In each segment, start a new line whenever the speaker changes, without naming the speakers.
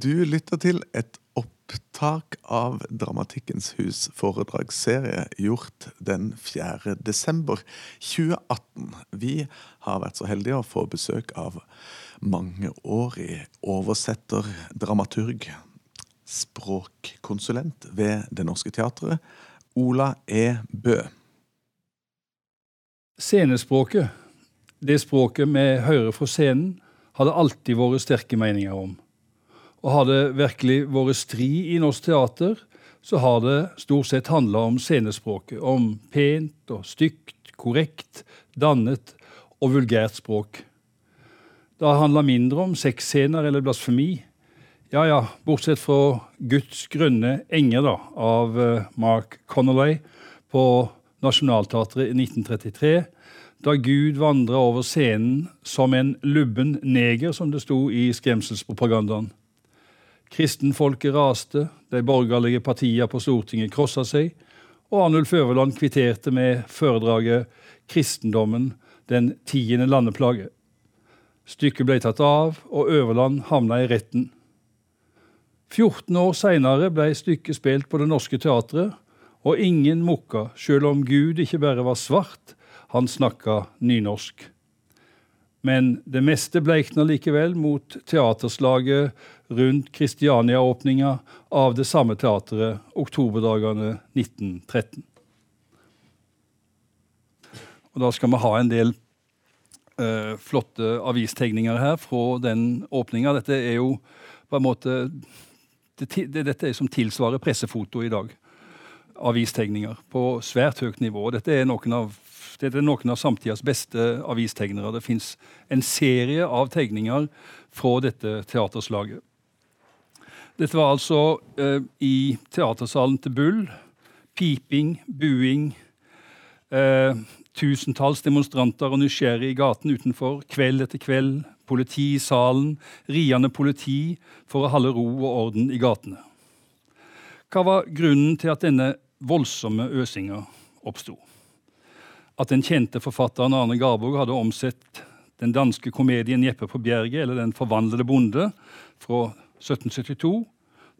Du lytter til et opptak av Dramatikkens hus foredragsserie gjort den 4. desember 2018. Vi har vært så heldige å få besøk av mangeårig oversetter, dramaturg, språkkonsulent ved Det Norske Teatret, Ola E. Bø.
Scenespråket, det språket vi hører fra scenen, har det alltid vært sterke meninger om. Og har det virkelig vært stri i norsk teater, så har det stort sett handla om scenespråket. Om pent og stygt, korrekt, dannet og vulgært språk. Det har handla mindre om sexscener eller blasfemi. Ja ja, bortsett fra Guds grønne enger da, av eh, Mark Connolly på Nationaltheatret i 1933, da Gud vandra over scenen som en lubben neger, som det sto i skremselspropagandaen. Kristenfolket raste, de borgerlige partiene på Stortinget krossa seg, og Arnulf Øverland kvitterte med foredraget 'Kristendommen den tiende landeplage'. Stykket ble tatt av, og Øverland havna i retten. 14 år seinere ble stykket spilt på Det Norske Teatret, og ingen mukka, sjøl om Gud ikke bare var svart, han snakka nynorsk. Men det meste bleikna likevel mot teaterslaget rundt Kristiania-åpninga av det samme teatret oktoberdagene 1913. Og Da skal vi ha en del eh, flotte avistegninger her fra den åpninga. Dette er jo på en måte det, det, Dette er som tilsvarer pressefoto i dag. Avistegninger på svært høyt nivå. Dette er noen av det er noen av samtidas beste avistegnere. Det fins en serie av tegninger fra dette teaterslaget. Dette var altså eh, i teatersalen til Bull. Piping, buing. Eh, tusentalls demonstranter og nysgjerrige i gaten utenfor. Kveld etter kveld. Politi i salen. Riende politi for å holde ro og orden i gatene. Hva var grunnen til at denne voldsomme øsinga oppsto? at den kjente forfatteren Arne Garborg hadde omsett den danske komedien 'Jeppe på bjerget', eller 'Den forvandlede bonde', fra 1772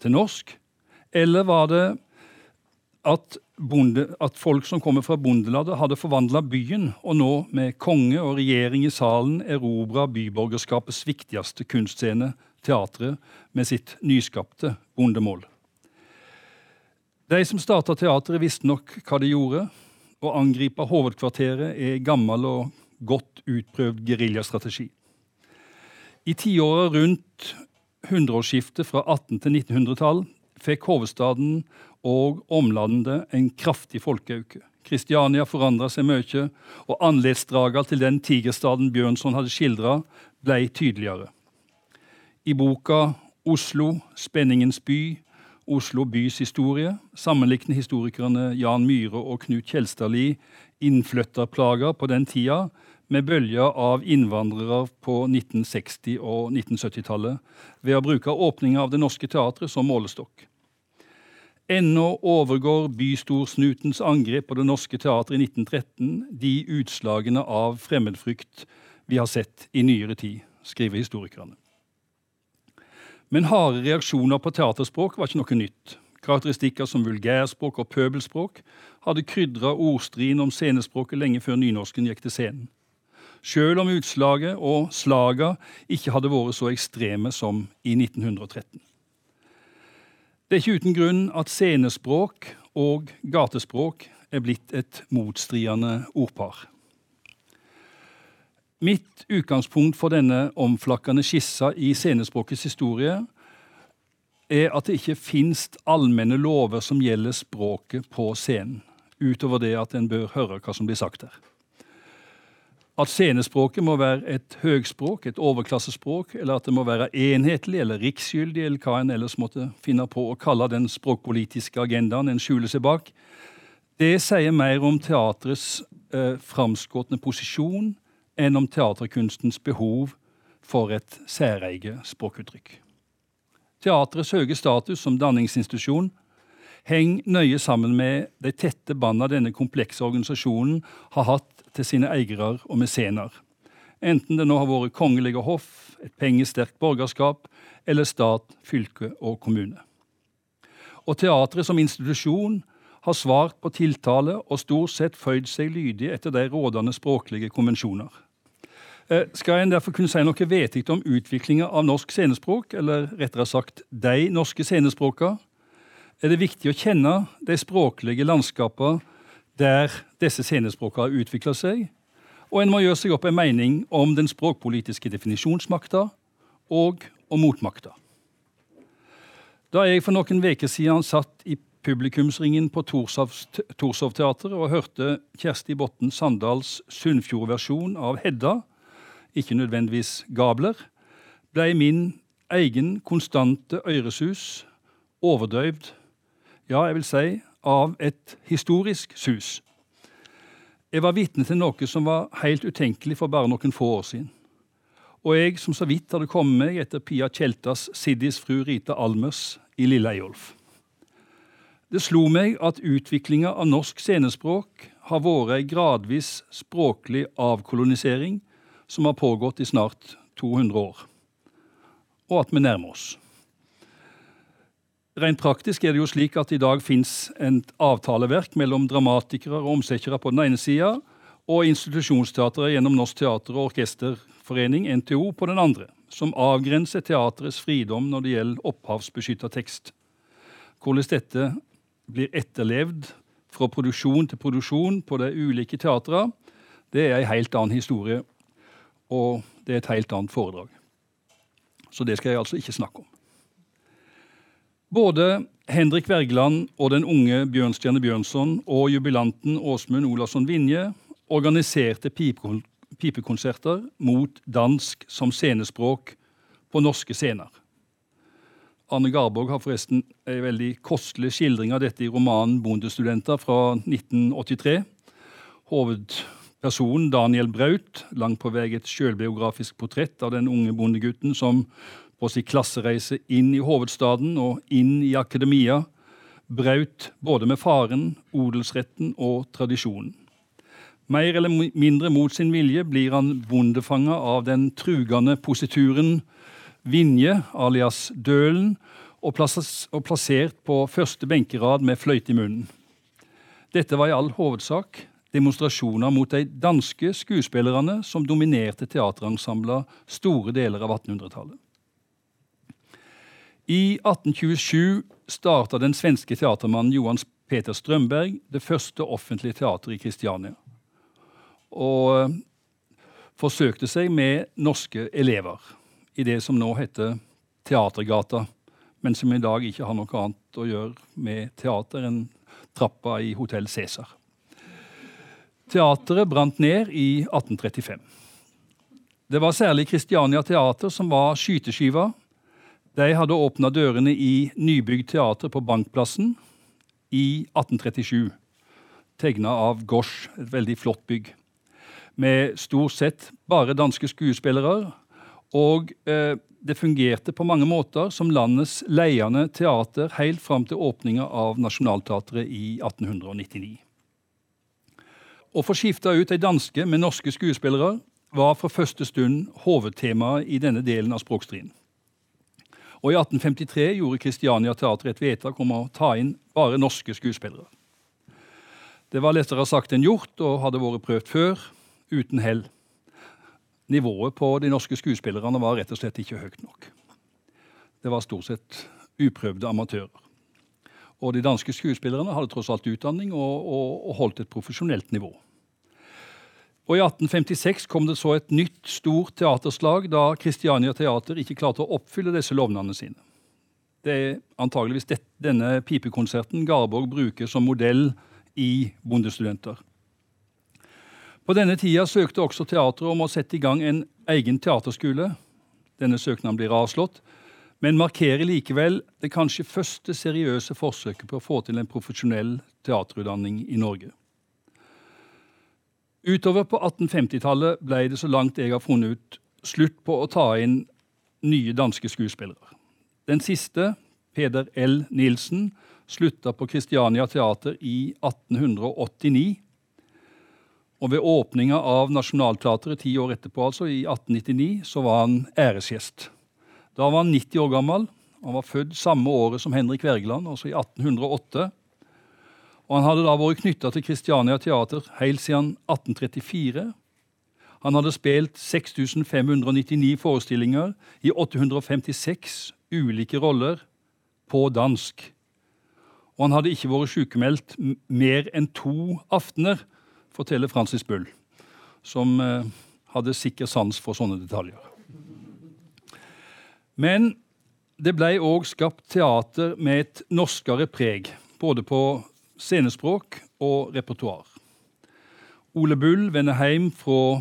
til norsk? Eller var det at, bonde, at folk som kommer fra bondeladet hadde forvandla byen, og nå, med konge og regjering i salen, erobra byborgerskapets viktigste kunstscene, teatret, med sitt nyskapte bondemål? De som starta teatret, visste nok hva de gjorde. Å angripe hovedkvarteret er gammel og godt utprøvd geriljastrategi. I tiåra rundt hundreårsskiftet fra 1800- til 1900-tall fikk hovedstaden og omlandet en kraftig folkeauke. Kristiania forandra seg mye, og anletsdraga til den tigerstaden Bjørnson hadde skildra, ble tydeligere. I boka Oslo, spenningens by, Oslo bys historie sammenligner historikerne Jan Myhre og Knut Kjelstadli innflytterplager på den tida med bølger av innvandrere på 1960- og 1970-tallet ved å bruke åpninga av Det Norske Teatret som målestokk. Ennå overgår bystorsnutens angrep på Det Norske Teatret i 1913 de utslagene av fremmedfrykt vi har sett i nyere tid, skriver historikerne. Men harde reaksjoner på teaterspråk var ikke noe nytt. Karakteristikker som vulgærspråk og pøbelspråk hadde krydra ordstriden om scenespråket lenge før nynorsken gikk til scenen. Sjøl om utslaget og slaga ikke hadde vært så ekstreme som i 1913. Det er ikke uten grunn at scenespråk og gatespråk er blitt et motstridende ordpar. Mitt utgangspunkt for denne omflakkende skissa i scenespråkets historie er at det ikke fins allmenne lover som gjelder språket på scenen, utover det at en bør høre hva som blir sagt der. At scenespråket må være et høgspråk, et overklassespråk, eller at det må være enhetlig eller riksgyldig, eller hva en ellers måtte finne på å kalle den språkpolitiske agendaen en skjuler seg bak, det sier mer om teatrets eh, framskåtne posisjon enn om teaterkunstens behov for et særeget språkuttrykk. Teatrets høye status som danningsinstitusjon henger nøye sammen med de tette båndene denne komplekse organisasjonen har hatt til sine eiere og mesener. enten det nå har vært kongelige hoff, et pengesterkt borgerskap eller stat, fylke og kommune. Og teatret som institusjon har svart på tiltale og stort sett føyd seg lydig etter de rådende språklige konvensjoner. Eh, skal en derfor kunne si noe vetig om utviklinga av norsk scenespråk, eller rettere sagt de norske scenespråka, er det viktig å kjenne de språklige landskapene der disse scenespråkene har utvikla seg, og en må gjøre seg opp en mening om den språkpolitiske definisjonsmakta og om motmakta. Da jeg for noen uker siden satt i publikumsringen på Torshov Teater og hørte Kjersti Botten Sandals Sunnfjord-versjon av Hedda, ikke nødvendigvis gabler, blei min egen konstante øresus overdøvd, ja, jeg vil si, av et historisk sus. Jeg var vitne til noe som var helt utenkelig for bare noen få år siden. Og jeg som så vidt hadde kommet meg etter Pia Tjeltas Siddis fru Rita Almers i Lille Eyolf. Det slo meg at utviklinga av norsk scenespråk har vært ei gradvis språklig avkolonisering som har pågått i snart 200 år, og at vi nærmer oss. Rent praktisk er det jo slik at i dag fins et avtaleverk mellom dramatikere og omsettere på den ene sida, og institusjonsteatret gjennom Norsk teater- og orkesterforening, NTO, på den andre, som avgrenser teaterets fridom når det gjelder opphavsbeskytta tekst. Hvordan dette blir etterlevd fra produksjon til produksjon på de ulike teatrene, det er en helt annen historie, og det er et helt annet foredrag. Så det skal jeg altså ikke snakke om. Både Henrik Wergeland og den unge Bjørnstjerne Bjørnson og jubilanten Åsmund Olavsson Vinje organiserte pipekonserter mot dansk som scenespråk på norske scener. Arne Garborg har forresten en veldig kostelig skildring av dette i romanen 'Bondestudenter' fra 1983. Hovedpersonen Daniel Braut, langt på vei et sjølbiografisk portrett av den unge bondegutten som på sin klassereise inn i hovedstaden og inn i akademia, braut både med faren, odelsretten og tradisjonen. Mer eller mindre mot sin vilje blir han bondefanga av den trugende posituren Vinje, alias Dølen, og, plassert på første benkerad med fløyte i munnen. Dette var i all hovedsak demonstrasjoner mot de danske skuespillerne som dominerte teaterensembler store deler av 1800-tallet. I 1827 starta den svenske teatermannen Johan Peter Strømberg det første offentlige teateret i Kristiania. Og eh, forsøkte seg med norske elever i det som nå heter Teatergata, men som i dag ikke har noe annet å gjøre med teater enn trappa i Hotell Cæsar. Teateret brant ned i 1835. Det var særlig Kristiania Teater som var skyteskiva de hadde åpna dørene i nybygd teater på Bankplassen i 1837. Tegna av Gosch, et veldig flott bygg. Med stort sett bare danske skuespillere. Og eh, det fungerte på mange måter som landets leiende teater helt fram til åpninga av Nationaltheatret i 1899. Å få skifta ut de danske med norske skuespillere var fra første stund hovedtemaet i denne delen av språkstriden. Og i 1853 gjorde Kristiania Teater et vedtak om å ta inn bare norske skuespillere. Det var lettere sagt enn gjort og hadde vært prøvd før, uten hell. Nivået på de norske skuespillerne var rett og slett ikke høyt nok. Det var stort sett uprøvde amatører. Og de danske skuespillerne hadde tross alt utdanning og, og, og holdt et profesjonelt nivå. Og I 1856 kom det så et nytt, stort teaterslag da Kristiania Teater ikke klarte å oppfylle disse lovnadene sine. Det er antageligvis denne pipekonserten Garborg bruker som modell i Bondestudenter. På denne tida søkte også teatret om å sette i gang en egen teaterskole. Denne søknaden blir avslått, men markerer likevel det kanskje første seriøse forsøket på å få til en profesjonell teaterutdanning i Norge. Utover på 1850-tallet ble det, så langt jeg har funnet ut, slutt på å ta inn nye danske skuespillere. Den siste, Peder L. Nilsen, slutta på Christiania Teater i 1889. Og ved åpninga av Nationaltheatret ti år etterpå, altså i 1899, så var han æresgjest. Da var han 90 år gammel. Han var født samme året som Henrik Wergeland, altså i 1808. Og han hadde da vært knytta til Christiania Teater helt siden 1834. Han hadde spilt 6599 forestillinger i 856 ulike roller på dansk. Og han hadde ikke vært sykemeldt mer enn to aftener forteller Francis Bull, som eh, hadde sikker sans for sånne detaljer. Men det ble òg skapt teater med et norskere preg, både på scenespråk og repertoar. Ole Bull vender hjem fra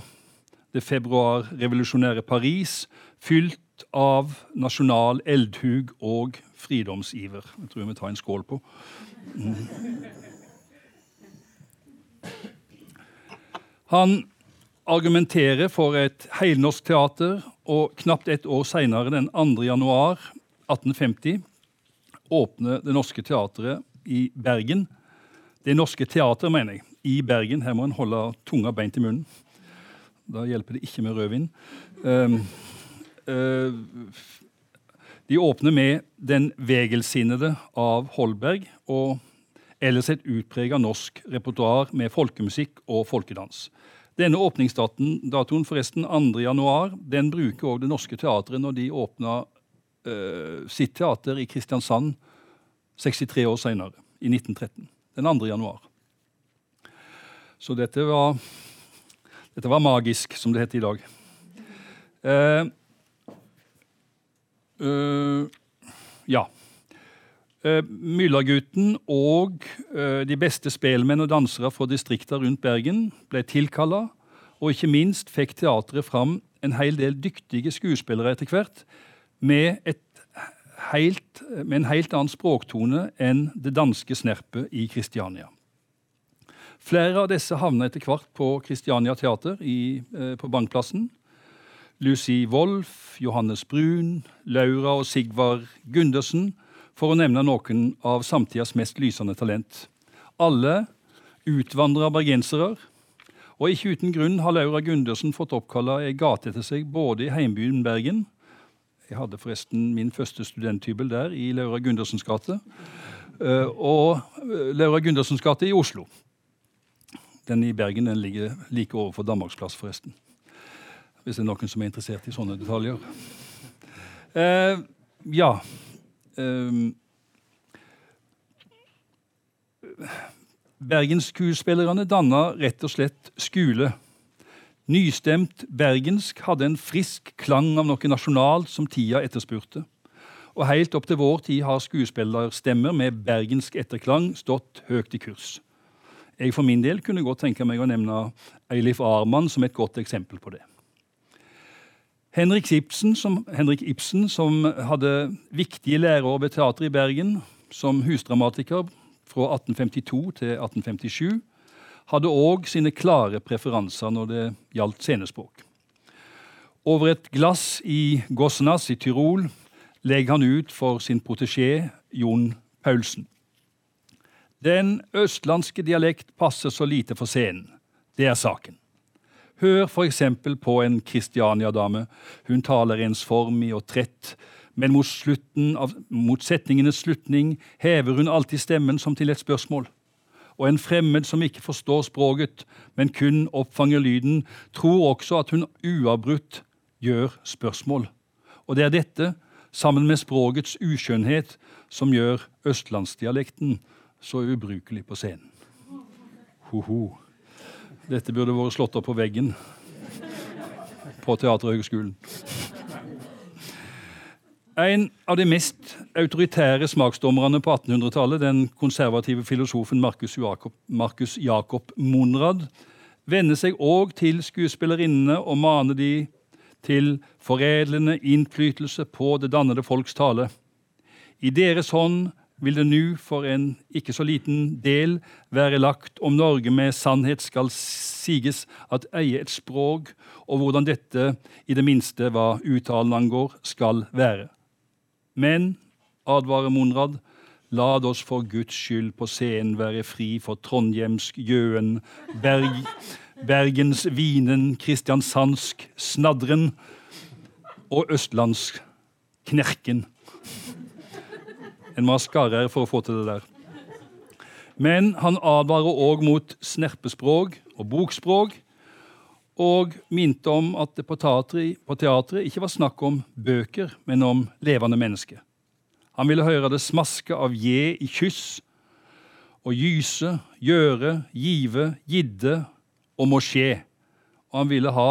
det februarrevolusjonære Paris, fylt av nasjonal eldhug og fridomsiver. Jeg tror vi tar en skål på. Han argumenterer for et heilnorsk teater, og knapt ett år seinere, den 2. januar 1850, åpner Det Norske Teatret i Bergen. Det Norske Teatret, mener jeg, i Bergen. Her må en holde tunga beint i munnen. Da hjelper det ikke med rødvin. Um, uh, de åpner med Den vegelsinnede av Holberg og ellers et utprega norsk repertoar med folkemusikk og folkedans. Denne åpningsdatoen, forresten 2. januar, den bruker òg Det Norske Teatret når de åpna uh, sitt teater i Kristiansand 63 år seinere, i 1913. Den 2. januar. Så dette var, dette var magisk, som det heter i dag. Eh, uh, ja. Eh, Myllergutten og eh, de beste spelmenn og dansere fra distrikter rundt Bergen ble tilkalla, og ikke minst fikk teatret fram en hel del dyktige skuespillere etter hvert, med, helt, med en helt annen språktone enn det danske snerpet i Kristiania. Flere av disse havna etter hvert på Kristiania Teater i, eh, på Bankplassen. Lucy Wolff, Johannes Brun, Laura og Sigvard Gundersen for å nevne noen av samtidas mest lysende talent. Alle utvandra bergensere, og ikke uten grunn har Laura Gundersen fått oppkalla ei gate etter seg både i heimbyen Bergen Jeg hadde forresten min første studenthybel der, i Laura Gundersens gate. Eh, og eh, Laura Gundersens gate i Oslo. Den i Bergen den ligger like overfor Danmarksplass, forresten. Hvis det er noen som er interessert i sånne detaljer. Eh, ja, um, Bergensskuespillerne danna rett og slett skole. Nystemt bergensk hadde en frisk klang av noe nasjonalt som tida etterspurte. Og helt opp til vår tid har skuespillerstemmer med bergensk etterklang stått høyt i kurs. Jeg for min del kunne godt tenke meg å nevne Eilif Arman som et godt eksempel på det. Henrik Ibsen, som, Henrik Ibsen, som hadde viktige lærer ved teateret i Bergen som husdramatiker fra 1852 til 1857, hadde òg sine klare preferanser når det gjaldt scenespråk. Over et glass i Gosnas i Tyrol legger han ut for sin protesjé Jon Paulsen. Den østlandske dialekt passer så lite for scenen. Det er saken. Hør f.eks. på en Kristiania-dame. Hun taler ensformig og trett, men mot, av, mot setningenes slutning hever hun alltid stemmen som til et spørsmål. Og en fremmed som ikke forstår språket, men kun oppfanger lyden, tror også at hun uavbrutt gjør spørsmål. Og det er dette, sammen med språkets uskjønnhet, som gjør østlandsdialekten så ubrukelig på scenen. Ho-ho. Dette burde vært slått opp på veggen på Teaterhøgskolen. En av de mest autoritære smaksdommerne på 1800-tallet, den konservative filosofen Markus Jakob, Marcus Monrad, vender seg òg til skuespillerinnene og maner de til foredlende innflytelse på det dannede folks tale. I deres hånd vil det nu for en ikke så liten del være lagt om Norge med sannhet skal siges at eie et språk, og hvordan dette i det minste hva uttalen angår, skal være. Men, advarer Monrad, la oss for Guds skyld på scenen være fri for trondhjemsk gjøen, berg, Bergens Vinen, Kristiansandsk Snadren og østlandsk Knerken. En skarer for å få til det der. Men han advarer òg mot snerpespråk og bokspråk, og minte om at det på teatret, på teatret ikke var snakk om bøker, men om levende mennesker. Han ville høre det smaske av je i kyss, og gyse, gjøre, give, gidde og må skje. Og han ville ha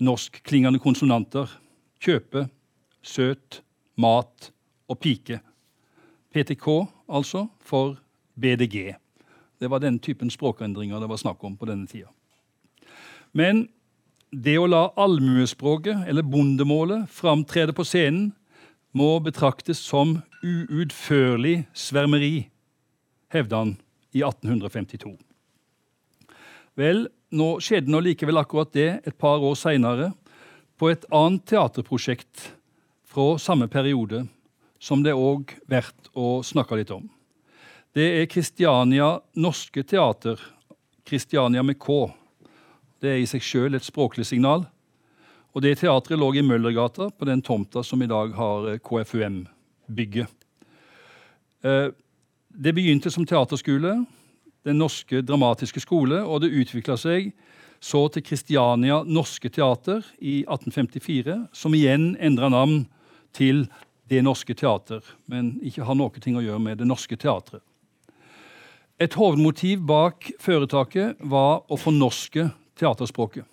norskklingende konsonanter. Kjøpe, søt, mat og pike. PTK, altså, for BDG. Det var den typen språkendringer det var snakk om på denne tida. Men det å la allmuespråket, eller bondemålet, framtrede på scenen, må betraktes som uutførlig svermeri, hevda han i 1852. Vel, nå skjedde nå likevel akkurat det et par år seinere, på et annet teaterprosjekt fra samme periode, som det òg verdt å snakke litt om. Det er Kristiania Norske Teater. Kristiania med K. Det er i seg sjøl et språklig signal. Og det teatret lå i Møllergata, på den tomta som i dag har eh, KFUM-bygget. Eh, det begynte som teaterskole, Den norske dramatiske skole, og det utvikla seg så til Kristiania Norske Teater i 1854, som igjen endra navn til Det Norske Teater, men ikke har noe ting å gjøre med Det Norske Teatret. Et hovedmotiv bak foretaket var å fornorske teaterspråket.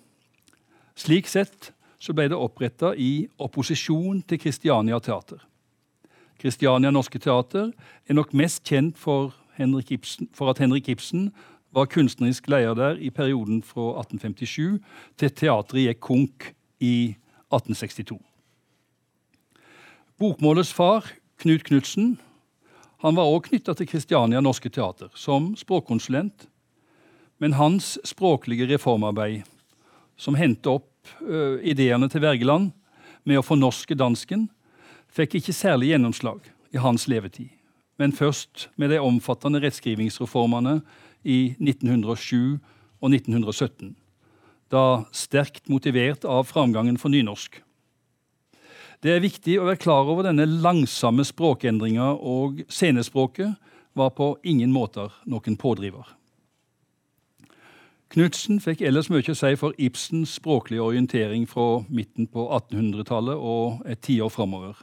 Slik sett så ble det oppretta i opposisjon til Kristiania Teater. Kristiania Norske Teater er nok mest kjent for, Ibsen, for at Henrik Ibsen var kunstnerisk leder der i perioden fra 1857 til teatret gikk konk i 1862. Bokmålets far, Knut Knutsen, var også knytta til Kristiania Norske Teater som språkkonsulent. Men hans språklige reformarbeid, som hentet opp ø, ideene til Wergeland med å fornorske dansken, fikk ikke særlig gjennomslag i hans levetid. Men først med de omfattende rettskrivingsreformene i 1907 og 1917. Da sterkt motivert av framgangen for nynorsk. Det er viktig å være klar over denne langsomme språkendringa, og scenespråket var på ingen måter noen pådriver. Knutsen fikk ellers mye å si for Ibsens språklige orientering fra midten på 1800-tallet og et tiår framover,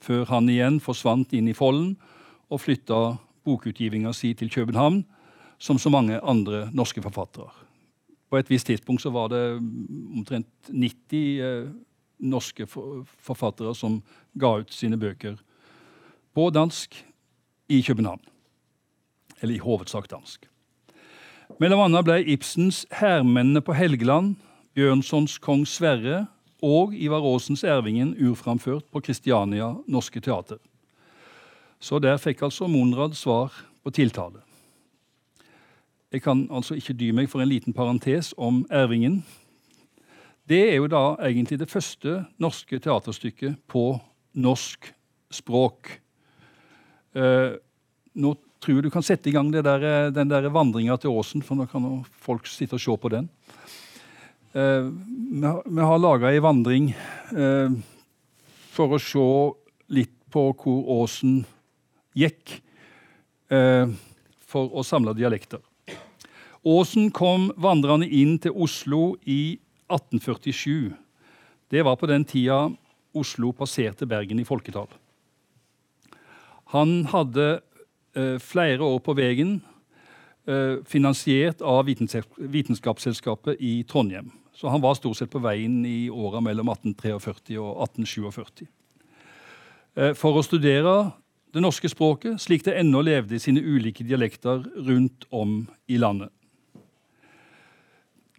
før han igjen forsvant inn i folden og flytta bokutgivinga si til København, som så mange andre norske forfattere. På et visst tidspunkt så var det omtrent 90 norske forfattere som ga ut sine bøker på dansk i København. Eller i hovedsak dansk. Mellom annet ble Ibsens 'Hærmennene på Helgeland', Bjørnsons 'Kong Sverre' og Ivar Aasens 'Ervingen' urframført på Kristiania Norske Teater. Så der fikk altså Monrad svar på tiltale. Jeg kan altså ikke dy meg for en liten parentes om Ervingen, det er jo da egentlig det første norske teaterstykket på norsk språk. Eh, nå tror du kan sette i gang der, den der vandringa til Åsen, for nå kan folk sitte og se på den. Eh, vi har, laga ei vandring eh, for å se litt på hvor Åsen gikk eh, for å samle dialekter. Åsen kom vandrende inn til Oslo i 1847. Det var på den tida Oslo passerte Bergen i folketall. Han hadde eh, flere år på veien eh, finansiert av Vitenskapsselskapet i Trondheim. Så han var stort sett på veien i åra mellom 1843 og 1847. Eh, for å studere det norske språket slik det ennå levde i sine ulike dialekter rundt om i landet.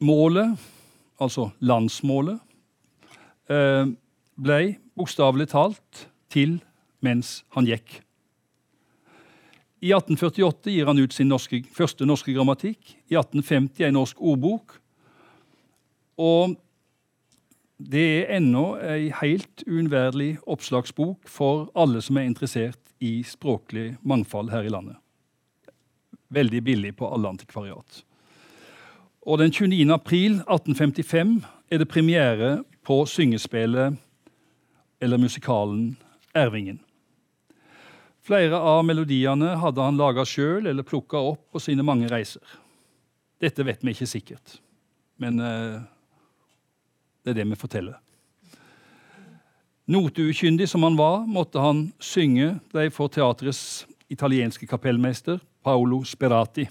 Målet altså landsmålet, eh, ble bokstavelig talt til mens han gikk. I 1848 gir han ut sin norske, første norske grammatikk. I 1850 en norsk ordbok. Og det er ennå ei helt uunnværlig oppslagsbok for alle som er interessert i språklig mangfold her i landet. Veldig billig på alle antikvariat. Og den 29. april 1855 er det premiere på syngespillet eller musikalen Ervingen. Flere av melodiene hadde han laga sjøl eller plukka opp på sine mange reiser. Dette vet vi ikke sikkert, men eh, det er det vi forteller. Noteukyndig som han var, måtte han synge de for teatrets italienske kapellmester Paolo Sperati.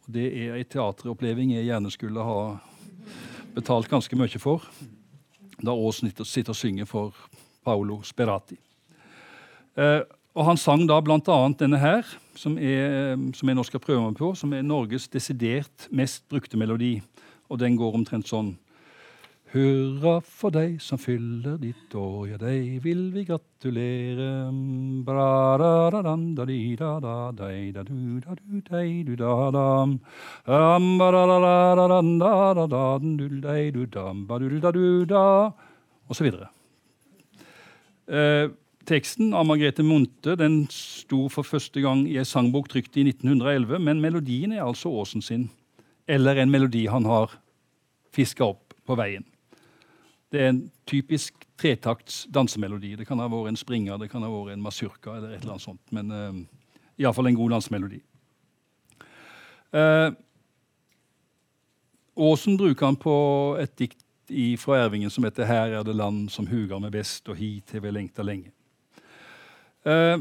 Og det er ei teateroppleving jeg gjerne skulle ha betalt ganske mye for. Da Aas sitter og synger for Paolo Sperati. Eh, og han sang da bl.a. denne her, som, jeg nå skal prøve meg på, som er Norges desidert mest brukte melodi. Og den går omtrent sånn. Hurra for deg som fyller ditt år, ja, deg vil vi gratulere. Og så videre. Eh, Teksten av Margrethe Munthe den sto for første gang i ei sangbok trykt i 1911, men melodien er altså Åsen sin. Eller en melodi han har fiska opp på veien. Det er en typisk tretakts dansemelodi. Det kan ha vært en springer, det kan ha vært en masurka eller et eller annet sånt. Men uh, eh, iallfall en god dansemelodi. Uh, Åsen bruker han på et dikt fra Ervingen som heter 'Her er det land som huger meg best, og hit har vi lengta lenge'. Eh,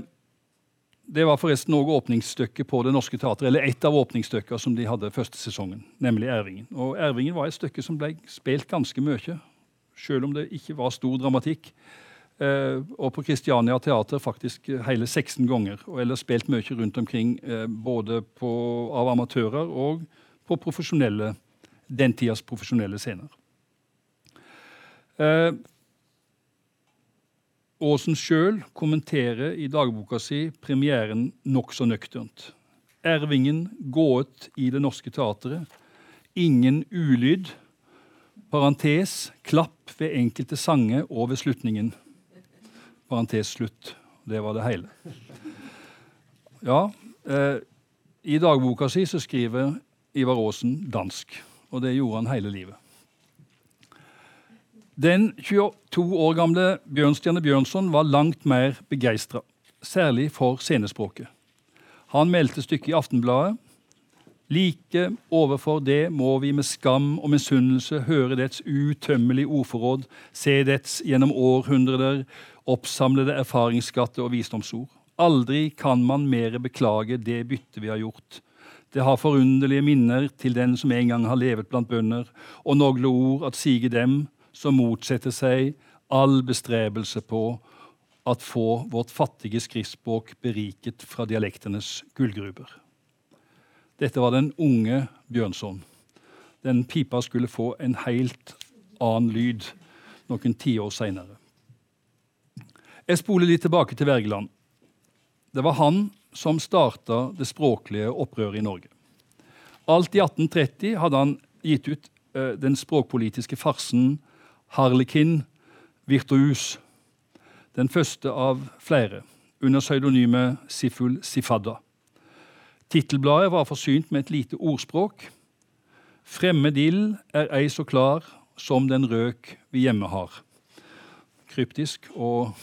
det var forresten òg åpningsstykket på Det Norske Teatret, eller ett av åpningsstykkene som de hadde første sesongen, nemlig Ervingen. Og Ervingen var et stykke som ble spilt ganske mye, selv om det ikke var stor dramatikk. Eh, og på Kristiania Teater faktisk hele 16 ganger, og ellers spilt mye rundt omkring, eh, både på, av amatører og på profesjonelle, den tidas profesjonelle scener. Aasen sjøl kommenterer i dagboka si premieren nokså nøkternt. Ervingen gået i Det Norske Teatret. Ingen ulyd. Parentes klapp ved enkelte sanger og ved slutningen. Parentes slutt. Det var det hele. Ja, eh, I dagboka si så skriver Ivar Aasen dansk, og det gjorde han hele livet. Den 22 år gamle Bjørnstjerne Bjørnson var langt mer begeistra, særlig for scenespråket. Han meldte stykket i Aftenbladet. Like overfor det må vi med skam og misunnelse høre dets utømmelige ordforråd, se dets gjennom århundrer oppsamlede erfaringsskatte og visdomsord. Aldri kan man mere beklage det byttet vi har gjort. Det har forunderlige minner til den som en gang har levet blant bønder, og nogle ord at sige dem, som motsetter seg all bestrebelse på at få vårt fattige skriftspråk beriket fra dialektenes gullgruber. Dette var den unge Bjørnson. Den pipa skulle få en helt annen lyd noen tiår seinere. Jeg spoler litt tilbake til Wergeland. Det var han som starta det språklige opprøret i Norge. Alt i 1830 hadde han gitt ut uh, den språkpolitiske farsen Harlekin Virtuus. Den første av flere, under pseudonymet Siful Sifadda. Tittelbladet var forsynt med et lite ordspråk. Fremmed ild er ei så klar som den røk vi hjemme har. Kryptisk og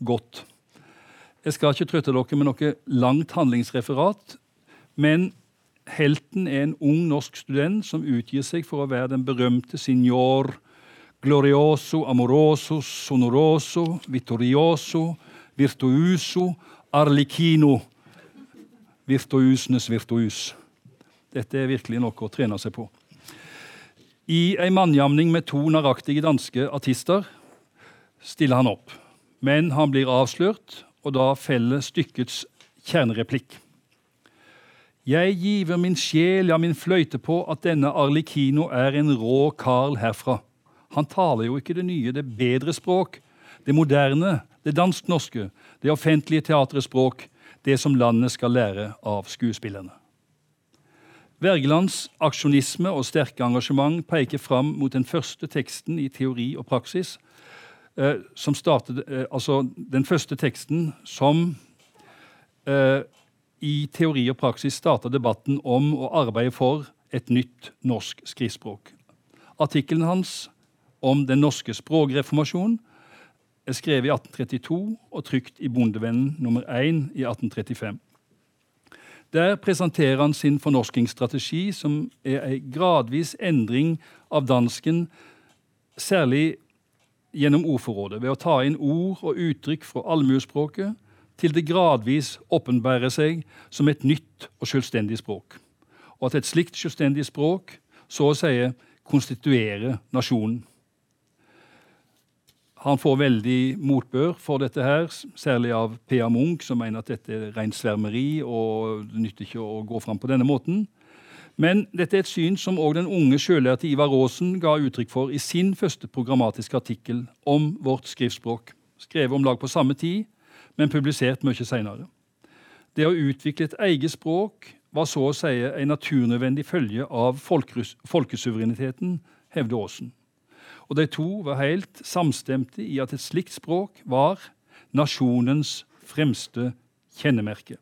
godt. Jeg skal ikke trøtte dere med noe langt handlingsreferat, men helten er en ung norsk student som utgir seg for å være den berømte signor glorioso, amoroso, sonoroso, vittorioso, virtuoso, arlikino. Virtuosenes virtuos. Dette er virkelig noe å trene seg på. I ei mannjamning med to naraktige danske artister stiller han opp. Men han blir avslørt, og da feller stykkets kjernereplikk. Jeg giver min sjel, ja, min fløyte på at denne Arlikino er en rå karl herfra. Han taler jo ikke det nye, det bedre språk. Det moderne, det dansk-norske, det offentlige teatrets språk. Det som landet skal lære av skuespillerne. Wergelands aksjonisme og sterke engasjement peker fram mot den første teksten i teori og praksis. Eh, som startet, eh, altså den første teksten som eh, i teori og praksis starta debatten om å arbeide for et nytt norsk skriftspråk. Artikkelen hans om den norske språkreformasjonen, er skrevet i 1832 og trykt i Bondevennen nummer 1 i 1835. Der presenterer han sin fornorskingsstrategi, som er en gradvis endring av dansken, særlig gjennom ordforrådet, ved å ta inn ord og uttrykk fra allmuespråket til det gradvis åpenbærer seg som et nytt og selvstendig språk, og at et slikt selvstendig språk så å si konstituerer nasjonen. Han får veldig motbør for dette, her, særlig av P.A. Munch, som mener at dette er rent svermeri og det nytter ikke å gå fram på denne måten. Men dette er et syn som òg den unge sjølærte Ivar Aasen ga uttrykk for i sin første programmatiske artikkel om vårt skriftspråk, skrevet om lag på samme tid, men publisert mye seinere. Det å utvikle et eget språk var så å si en naturnødvendig følge av folkesuvereniteten, hevder Aasen og de to var helt samstemte i at et slikt språk var nasjonens fremste kjennemerke.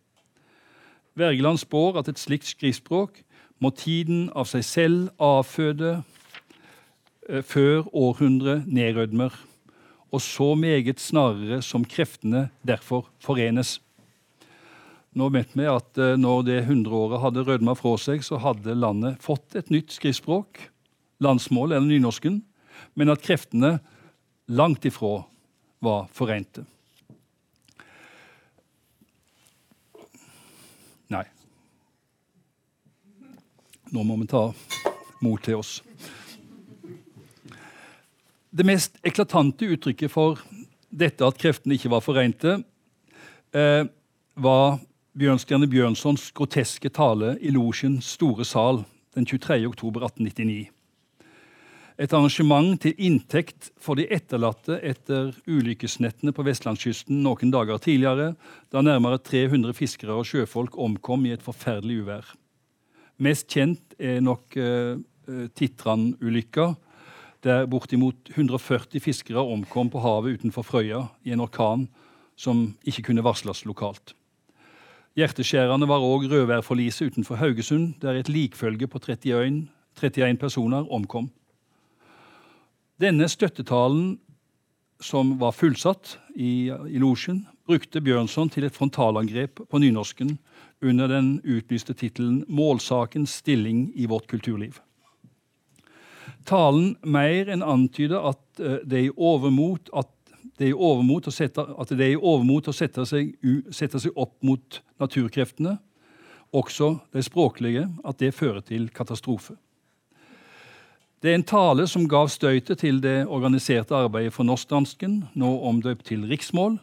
Wergeland spår at et slikt skriftspråk må tiden av seg selv avføde eh, før århundret nedrødmer, og så meget snarere som kreftene derfor forenes. Nå vet vi at eh, når det hundreåret hadde rødma fra seg, så hadde landet fått et nytt skriftspråk, landsmål eller nynorsken, men at kreftene langt ifra var forente. Nei. Nå må vi ta mot til oss. Det mest eklatante uttrykket for dette at kreftene ikke var forente, eh, var Bjørnstjerne Bjørnsons groteske tale i Losjens store sal den 23. oktober 1899 et arrangement til inntekt for de etterlatte etter ulykkesnettene på vestlandskysten noen dager tidligere, da nærmere 300 fiskere og sjøfolk omkom i et forferdelig uvær. Mest kjent er nok uh, Titran-ulykka, der bortimot 140 fiskere omkom på havet utenfor Frøya i en orkan som ikke kunne varsles lokalt. Hjerteskjærende var òg rødværforliset utenfor Haugesund, der et likfølge på 31, 31 personer omkom. Denne støttetalen, som var fullsatt i, i losjen, brukte Bjørnson til et frontalangrep på nynorsken under den utlyste tittelen 'Målsakens stilling i vårt kulturliv'. Talen mer enn antyder at eh, det er overmot at det er i overmot å sette, det er i overmot å sette seg, sette seg opp mot naturkreftene, også de språklige, at det fører til katastrofe. Det er en tale som gav støytet til det organiserte arbeidet for norskdansken, nå omdøpt til riksmål,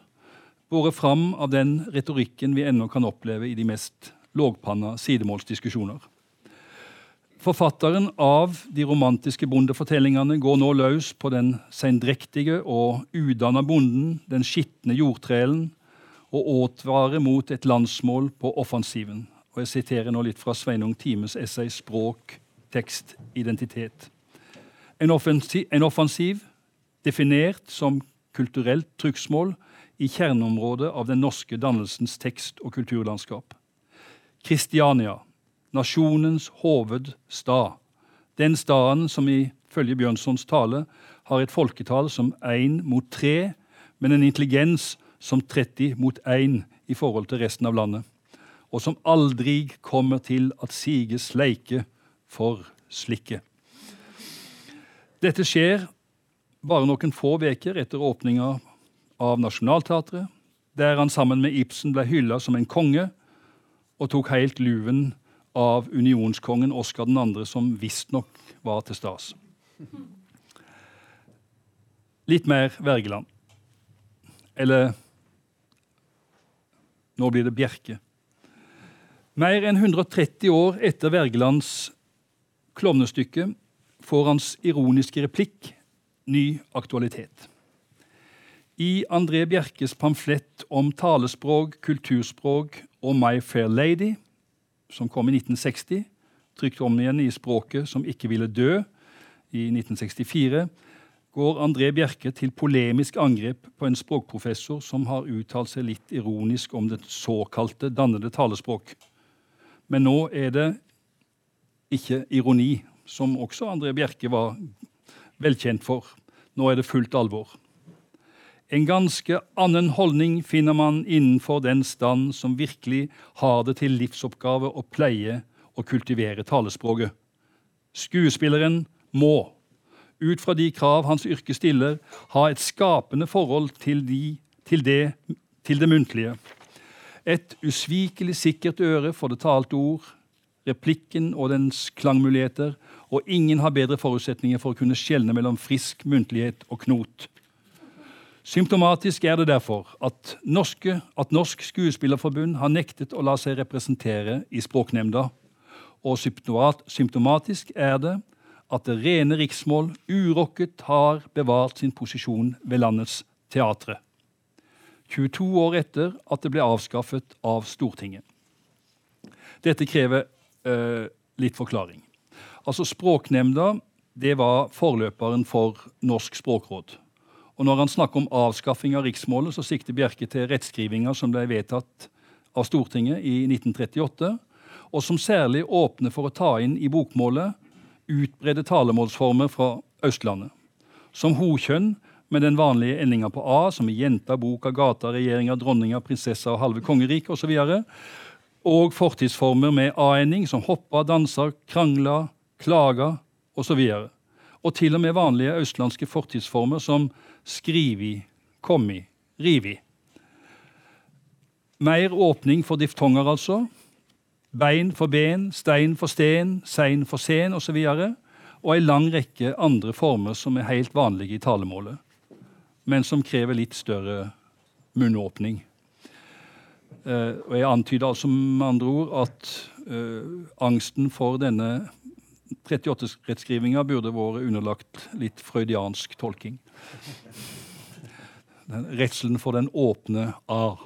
båret fram av den retorikken vi ennå kan oppleve i de mest lågpanna sidemålsdiskusjoner. Forfatteren av de romantiske bondefortellingene går nå løs på den sendrektige og udanna bonden, den skitne jordtrelen, og advarer mot et landsmål på offensiven. Og Jeg siterer nå litt fra Sveinung Times essay 'Språk, tekst, identitet'. En offensiv, en offensiv definert som kulturelt trykksmål i kjerneområdet av den norske dannelsens tekst- og kulturlandskap. Kristiania, nasjonens hovedstad. Den staden som ifølge Bjørnsons tale har et folketall som én mot tre, men en intelligens som 30 mot 1 i forhold til resten av landet. Og som aldri kommer til at sige sleike for slikke. Dette skjer bare noen få uker etter åpninga av Nationaltheatret, der han sammen med Ibsen ble hylla som en konge og tok helt luven av unionskongen Oskar 2., som visstnok var til stas. Litt mer Wergeland. Eller nå blir det Bjerke. Mer enn 130 år etter Wergelands klovnestykke får hans ironiske replikk ny aktualitet. I André Bjerkes pamflett om talespråk, kulturspråk og My Fair Lady, som kom i 1960, trykt om igjen i Språket som ikke ville dø i 1964, går André Bjerke til polemisk angrep på en språkprofessor som har uttalt seg litt ironisk om det såkalte dannede talespråk. Men nå er det ikke ironi, som også André Bjerke var velkjent for. Nå er det fullt alvor. En ganske annen holdning finner man innenfor den stand som virkelig har det til livsoppgave å pleie og kultivere talespråket. Skuespilleren må, ut fra de krav hans yrke stiller, ha et skapende forhold til, de, til, det, til det muntlige. Et usvikelig sikkert øre for det talte ord, replikken og dens klangmuligheter, og ingen har bedre forutsetninger for å kunne skjelne mellom frisk muntlighet og knot. Symptomatisk er det derfor at, norske, at Norsk Skuespillerforbund har nektet å la seg representere i Språknemnda. Og symptomatisk er det at det rene riksmål urokket har bevart sin posisjon ved landets teatre. 22 år etter at det ble avskaffet av Stortinget. Dette krever eh, litt forklaring. Altså Språknemnda det var forløperen for Norsk språkråd. Og Når han snakker om avskaffing av riksmålet, så sikter Bjerke til rettskrivinga som ble vedtatt av Stortinget i 1938, og som særlig åpner for å ta inn i bokmålet utbredde talemålsformer fra Østlandet. Som hokjønn med den vanlige endinga på A, som i jenta, boka, gata, regjeringa, dronninga, prinsessa og halve kongeriket osv. Og, og fortidsformer med A-ending, som hoppa, dansa, krangla, klaga osv. Og, og til og med vanlige østlandske fortidsformer som skrivi, kommi, rivi. Mer åpning for diftonger, altså. Bein for ben, stein for sten, sein for sen osv. Og, og ei lang rekke andre former som er helt vanlige i talemålet, men som krever litt større munnåpning. Uh, og Jeg antyder altså med andre ord at uh, angsten for denne 38-rettskrivinga burde vært underlagt litt freudiansk tolking. Redselen for den åpne A.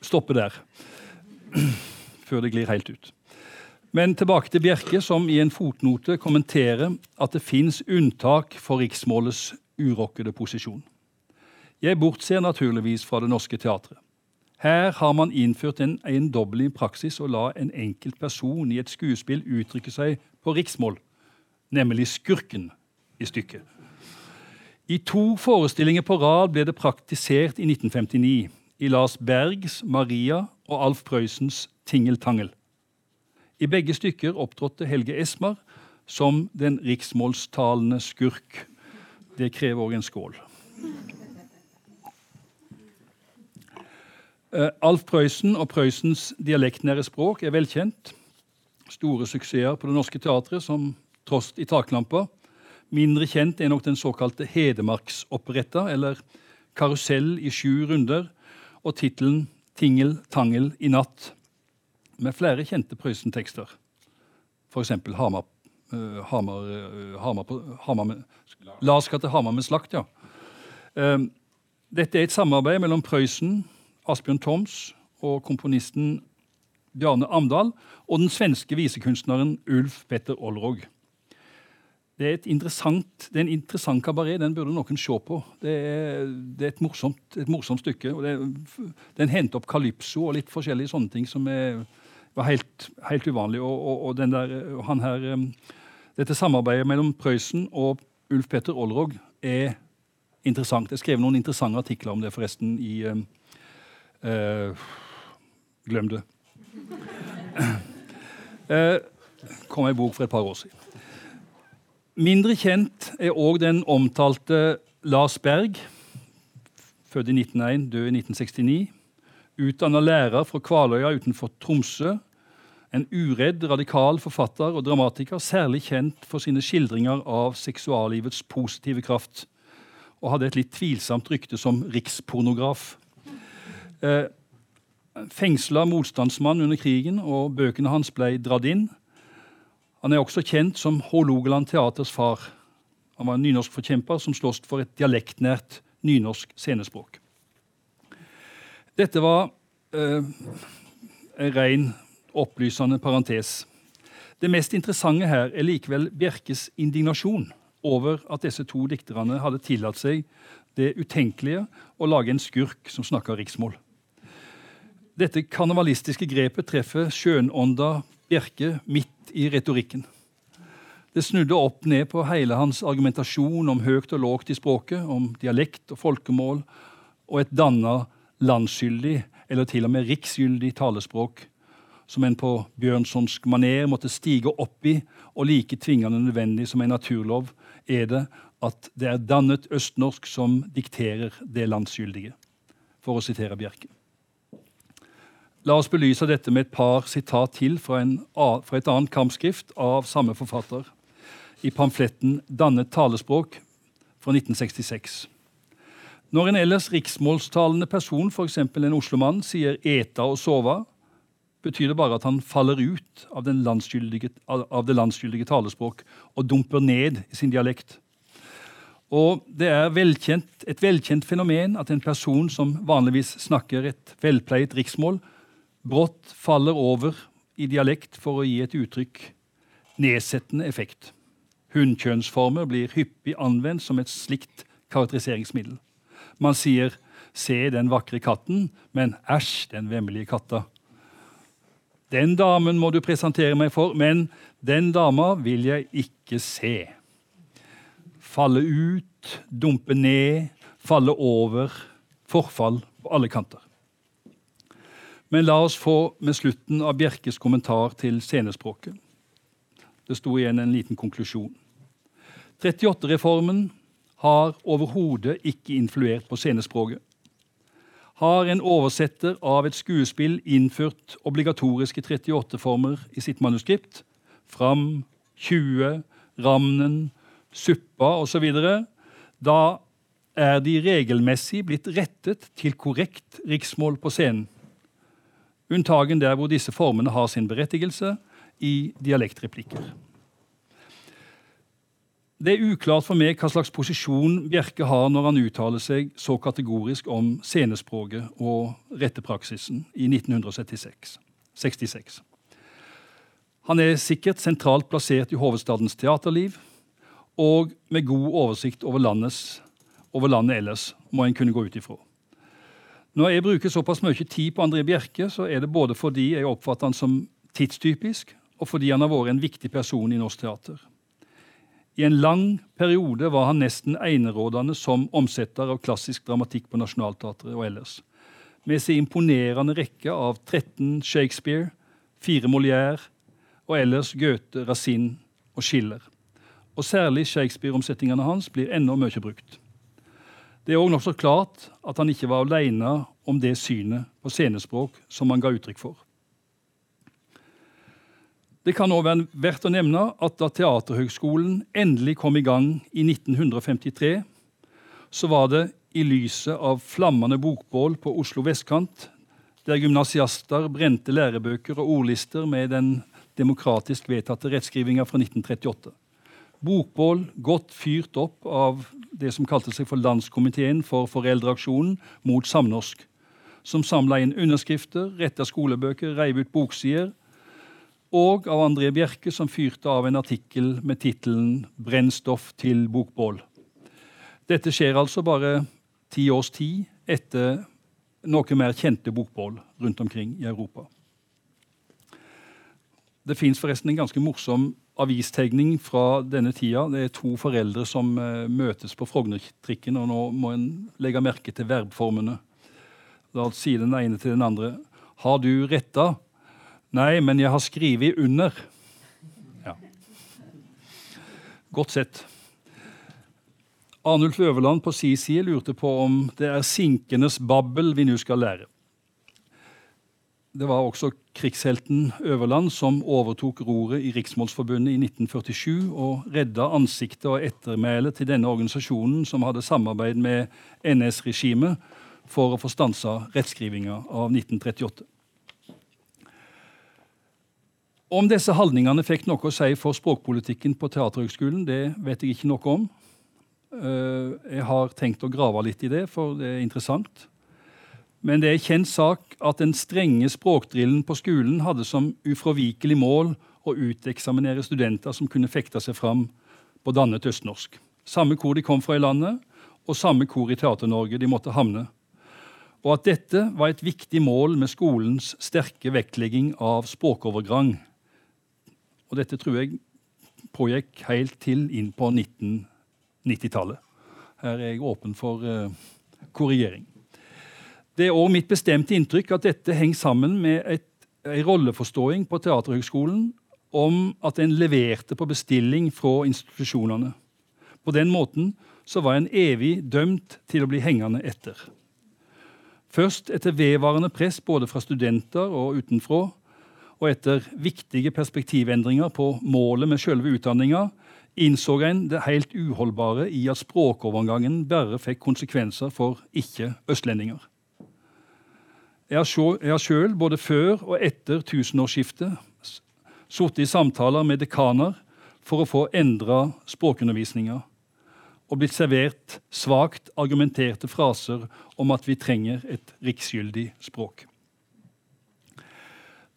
Stoppe der, før det glir helt ut. Men tilbake til Bjerke, som i en fotnote kommenterer at det fins unntak for riksmålets urokkede posisjon. Jeg bortser naturligvis fra Det Norske Teatret. Her har man innført en eiendommelig praksis å la en enkelt person i et skuespill uttrykke seg på riksmål, nemlig skurken i stykket. I to forestillinger på rad ble det praktisert i 1959, i Lars Bergs 'Maria' og Alf Prøysens 'Tingeltangel'. I begge stykker opptrådte Helge Esmar som den riksmålstalende skurk. Det krever òg en skål. Uh, Alf Prøysen og Prøysens dialektnære språk er velkjent. Store suksesser på Det Norske Teatret, som Trost i taklampa. Mindre kjent er nok den såkalte Hedmarksoperetta, eller Karusell i sju runder, og tittelen Tingel tangel i natt, med flere kjente Prøysen-tekster. F.eks. Hamar, uh, Hamar, uh, Hamar, Hamar med, Lars skal til Hamar med slakt, ja. Uh, dette er et samarbeid mellom Prøysen, Asbjørn Toms og komponisten Bjarne Amdal og den svenske visekunstneren Ulf Petter Olrog. Det er, det er en interessant kabaret. Den burde noen se på. Det er, det er et, morsomt, et, morsomt, stykke. og det, Den henter opp calypso og litt forskjellige sånne ting som er, var helt, helt uvanlig. Og, og, og der, her, um, dette samarbeidet mellom Prøysen og Ulf Petter Olrog er interessant. Jeg skrev noen interessante artikler om det forresten i uh, Glem det. Eh, kom ei bok for et par år siden. Mindre kjent er òg den omtalte Lars Berg, født i 1901, død i 1969. Utdanna lærer fra Kvaløya utenfor Tromsø. En uredd, radikal forfatter og dramatiker, særlig kjent for sine skildringer av seksuallivets positive kraft. Og hadde et litt tvilsomt rykte som rikspornograf. Eh, Fengsla motstandsmann under krigen, og bøkene hans ble dratt inn. Han er også kjent som Hålogaland Teaters far. Han var en nynorskforkjemper som sloss for et dialektnært nynorsk scenespråk. Dette var eh, en ren opplysende parentes. Det mest interessante her er likevel Bjerkes indignasjon over at disse to dikterne hadde tillatt seg det utenkelige å lage en skurk som snakker riksmål. Dette karnevalistiske grepet treffer skjønånda Bjerke midt i retorikken. Det snudde opp ned på hele hans argumentasjon om høyt og lågt i språket, om dialekt og folkemål, og et danna landsgyldig, eller til og med riksgyldig talespråk, som en på bjørnsonsk maner måtte stige opp i, og like tvingende nødvendig som en naturlov, er det at det er dannet østnorsk som dikterer det landsgyldige, for å sitere Bjerke. La oss belyse dette med et par sitat til fra, en, fra et annet kampskrift av samme forfatter, i pamfletten 'Dannet talespråk' fra 1966. Når en ellers riksmålstalende person, f.eks. en oslomann, sier 'eta' og 'sova', betyr det bare at han faller ut av, av det landsgyldige talespråk og dumper ned i sin dialekt. Og det er velkjent, et velkjent fenomen at en person som vanligvis snakker et velpleiet riksmål, brått faller over i dialekt for å gi et uttrykk nedsettende effekt. Hunnkjønnsformer blir hyppig anvendt som et slikt karakteriseringsmiddel. Man sier 'se den vakre katten', men 'æsj, den vemmelige katta'. Den damen må du presentere meg for, men den dama vil jeg ikke se. Falle ut, dumpe ned, falle over. Forfall på alle kanter. Men la oss få med slutten av Bjerkes kommentar til scenespråket. Det sto igjen en liten konklusjon. 38-reformen har overhodet ikke influert på scenespråket. Har en oversetter av et skuespill innført obligatoriske 38-former i sitt manuskript, Fram, 20, Ramnen, Suppa osv., da er de regelmessig blitt rettet til korrekt riksmål på scenen unntagen der hvor disse formene har sin berettigelse i dialektreplikker. Det er uklart for meg hva slags posisjon Bjerke har når han uttaler seg så kategorisk om scenespråket og rettepraksisen i 1966. 66. Han er sikkert sentralt plassert i hovedstadens teaterliv og med god oversikt over, landets, over landet ellers, må en kunne gå ut ifra. Når jeg bruker såpass mye tid på André Bjerke, så er det både fordi jeg oppfatter han som tidstypisk, og fordi han har vært en viktig person i norsk teater. I en lang periode var han nesten enerådende som omsetter av klassisk dramatikk på Nationaltheatret og ellers. Med sin imponerende rekke av 13 Shakespeare, 4 Molière og ellers Goethe, Racine og Schiller. Og særlig Shakespeare-omsetningene hans blir ennå mye brukt. Det er òg nokså klart at han ikke var alene om det synet på scenespråk som han ga uttrykk for. Det kan òg være verdt å nevne at da Teaterhøgskolen endelig kom i gang i 1953, så var det i lyset av flammende bokbål på Oslo vestkant, der gymnasiaster brente lærebøker og ordlister med den demokratisk vedtatte rettskrivinga fra 1938. Bokbål godt fyrt opp av det som kalte seg for Landskomiteen for foreldreaksjonen mot samnorsk, som samla inn underskrifter, retta skolebøker, reiv ut boksider, og av André Bjerke, som fyrte av en artikkel med tittelen 'Brennstoff til bokbål'. Dette skjer altså bare ti års tid etter noe mer kjente bokbål rundt omkring i Europa. Det fins forresten en ganske morsom avistegning fra denne tida. Det er to foreldre som uh, møtes på Frognertrikken, og nå må en legge merke til verbformene. Da sier den ene til den andre Har du retta? Nei, men jeg har skrevet under. Ja. Godt sett. Arnulf Øverland på si side lurte på om det er sinkenes babbel vi nå skal lære. Det var også krigshelten Øverland som overtok roret i Riksmålsforbundet i 1947 og redda ansiktet og ettermælet til denne organisasjonen som hadde samarbeid med NS-regimet for å få stansa rettskrivinga av 1938. Om disse holdningene fikk noe å si for språkpolitikken på Teaterhøgskolen, det vet jeg ikke noe om. Eh, jeg har tenkt å grave litt i det, for det er interessant. Men det er kjent sak at den strenge språkdrillen på skolen hadde som ufravikelig mål å uteksaminere studenter som kunne fekte seg fram på dannet østnorsk. Samme hvor de kom fra i landet, og samme hvor i Teater-Norge de måtte havne. Og at dette var et viktig mål med skolens sterke vektlegging av språkovergang, Og dette tror jeg pågikk helt til inn på 1990-tallet. Her er jeg åpen for uh, korrigering. Det er òg mitt bestemte inntrykk at dette henger sammen med en rolleforståing på Teaterhøgskolen om at en leverte på bestilling fra institusjonene. På den måten så var en evig dømt til å bli hengende etter. Først etter vedvarende press både fra studenter og utenfra, og etter viktige perspektivendringer på målet med selve utdanninga, innså en det helt uholdbare i at språkovergangen bare fikk konsekvenser for ikke-østlendinger. Jeg har sjøl, både før og etter tusenårsskiftet, sittet i samtaler med dekaner for å få endra språkundervisninga og blitt servert svakt argumenterte fraser om at vi trenger et riksgyldig språk.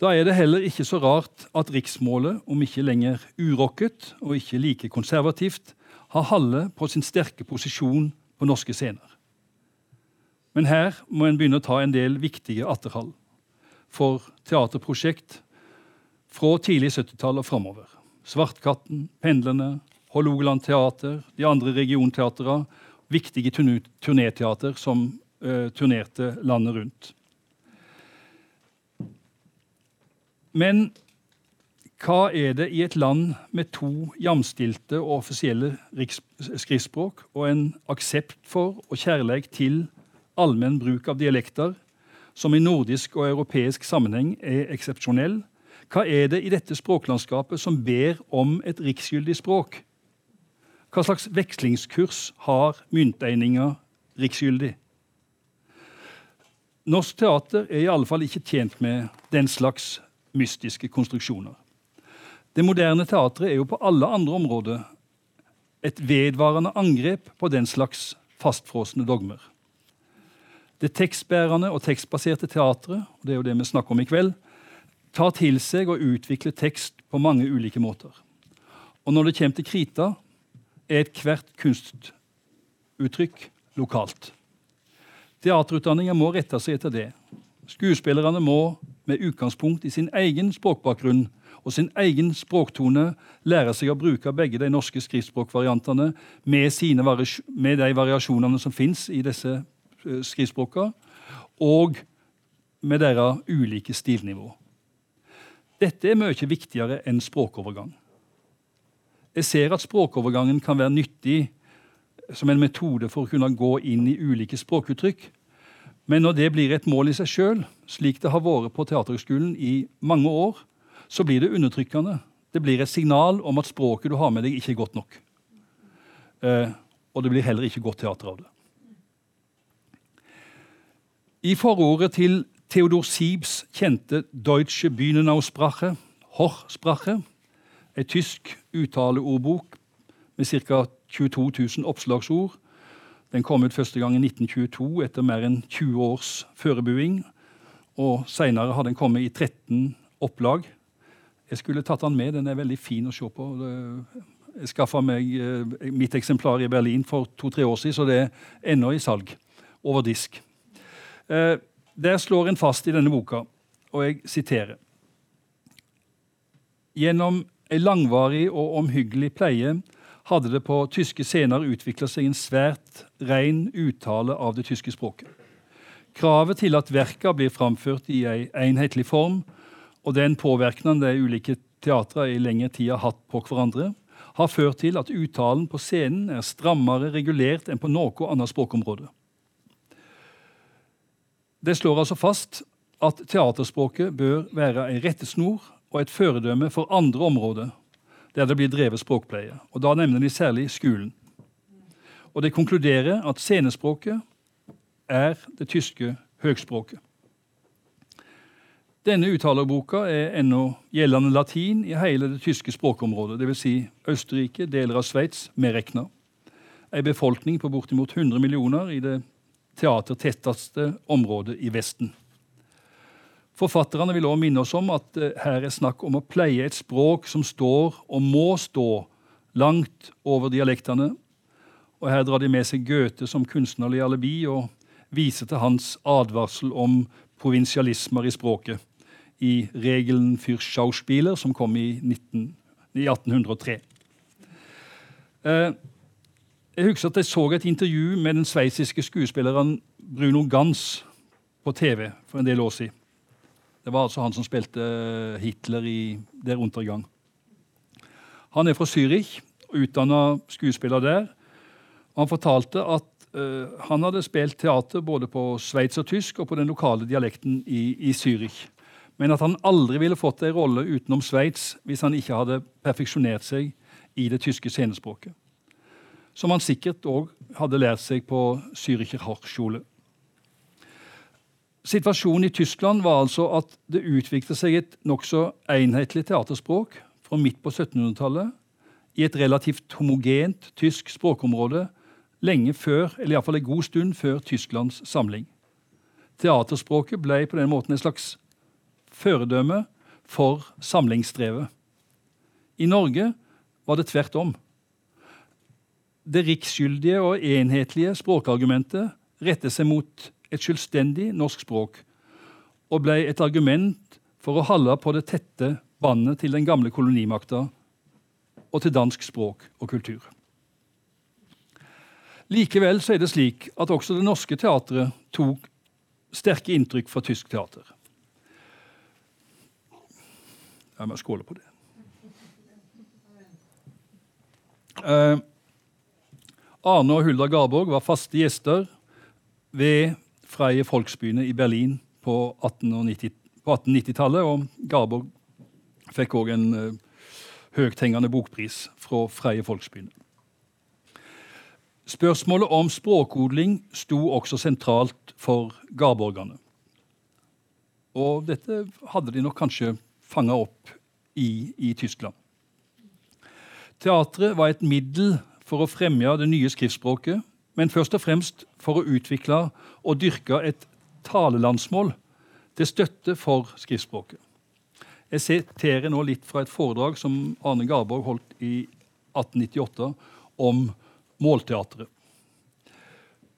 Da er det heller ikke så rart at riksmålet, om ikke lenger urokket og ikke like konservativt, har Halle på sin sterke posisjon på norske scener. Men her må en begynne å ta en del viktige atterhold for teaterprosjekt fra tidlig 70-tall og framover. Svartkatten, Pendlene, Hålogaland Teater, de andre regionteatrene, viktige turnéteater som uh, turnerte landet rundt. Men hva er det i et land med to jamstilte og offisielle skriftspråk og en aksept for og kjærlighet til allmenn bruk av dialekter, som i nordisk og europeisk sammenheng er eksepsjonell, hva er det i dette språklandskapet som ber om et riksgyldig språk? Hva slags vekslingskurs har mynteininga riksgyldig? Norsk teater er i alle fall ikke tjent med den slags mystiske konstruksjoner. Det moderne teatret er jo på alle andre områder et vedvarende angrep på den slags fastfrosne dogmer. Det tekstbærende og tekstbaserte teatret og det er jo det vi snakker om i kveld, tar til seg og utvikler tekst på mange ulike måter. Og når det kommer til krita, er ethvert kunstuttrykk lokalt. Teaterutdanninga må rette seg etter det. Skuespillerne må med utgangspunkt i sin egen språkbakgrunn og sin egen språktone lære seg å bruke begge de norske skriftspråkvariantene med, med de variasjonene som fins i disse eh, skriftspråkene, og med deres ulike stilnivå. Dette er mye viktigere enn språkovergang. Jeg ser at språkovergangen kan være nyttig som en metode for å kunne gå inn i ulike språkuttrykk. Men når det blir et mål i seg sjøl, slik det har vært på Teaterhøgskolen i mange år, så blir det undertrykkende. Det blir et signal om at språket du har med deg, ikke er godt nok. Eh, og det blir heller ikke godt teater av det. I forordet til Theodor Siebs kjente Deutsche Bühnenaussprache, Hochsprache, ei tysk uttaleordbok med ca. 22 000 oppslagsord. Den kom ut første gang i 1922 etter mer enn 20 års førebuing. Og seinere har den kommet i 13 opplag. Jeg skulle tatt den med. Den er veldig fin å se på. Jeg skaffa meg eh, mitt eksemplar i Berlin for to-tre år siden, så det er ennå i salg. Over disk. Eh, der slår en fast i denne boka, og jeg siterer Gjennom ei langvarig og omhyggelig pleie hadde det på tyske scener utvikla seg en svært ren uttale av det tyske språket. Kravet til at verka blir framført i ei enhetlig form, og den påvirkningen de ulike teatre i lengre tid har hatt på hverandre, har ført til at uttalen på scenen er strammere regulert enn på noe annet språkområde. Det slår altså fast at teaterspråket bør være ei rettesnor og et føredømme for andre områder der det blir drevet språkpleie. Og Da nevner de særlig skolen. Og de konkluderer at scenespråket er det tyske høgspråket. Denne uttalerboka er ennå gjeldende latin i hele det tyske språkområdet, dvs. Si Østerrike, deler av Sveits medregna. Ei befolkning på bortimot 100 millioner i det teatertetteste området i Vesten. Forfatterne vil også minne oss om at uh, her er snakk om å pleie et språk som står, og må stå, langt over dialektene. Og Her drar de med seg Goethe som kunstnerlig alibi og viser til hans advarsel om provinsialismer i språket i Regelen für Schauspieler, som kom i i 1803. Eh, jeg husker at jeg så et intervju med den sveitsiske skuespilleren Bruno Gans på TV for en del år siden. Det var altså han som spilte Hitler i Der Untergang. Han er fra Zürich, utdanna skuespiller der. Han fortalte at uh, han hadde spilt teater både på sveits og tysk og på den lokale dialekten i, i Zürich. Men at han aldri ville fått en rolle utenom Sveits hvis han ikke hadde perfeksjonert seg i det tyske scenespråket. Som han sikkert òg hadde lært seg på Züricher Hochschule. Situasjonen i Tyskland var altså at det utviklet seg et nokså enhetlig teaterspråk fra midt på 1700-tallet i et relativt homogent tysk språkområde lenge før, eller iallfall en god stund før Tysklands samling. Teaterspråket ble på den måten et slags føredømme for samlingsstrevet. I Norge var det tvert om. Det riksgyldige og enhetlige språkargumentet rettet seg mot et selvstendig norsk språk og ble et argument for å holde på det tette båndet til den gamle kolonimakta og til dansk språk og kultur. Likevel så er det slik at også det norske teatret tok sterke inntrykk fra tysk teater. Jeg må skåle på det. Uh, Arne og Hulda Garborg var faste gjester ved Freie Folksbyene i Berlin på 1890-tallet. Og Garborg fikk òg en uh, høythengende bokpris fra Freie Folksbyene. Spørsmålet om språkodling sto også sentralt for garborgerne. Og dette hadde de nok kanskje fanga opp i, i Tyskland. Teatret var et middel for å fremme det nye skriftspråket, men først og fremst for å utvikle og dyrke et talelandsmål til støtte for skriftspråket. Jeg siterer nå litt fra et foredrag som Arne Garborg holdt i 1898 om målteatret.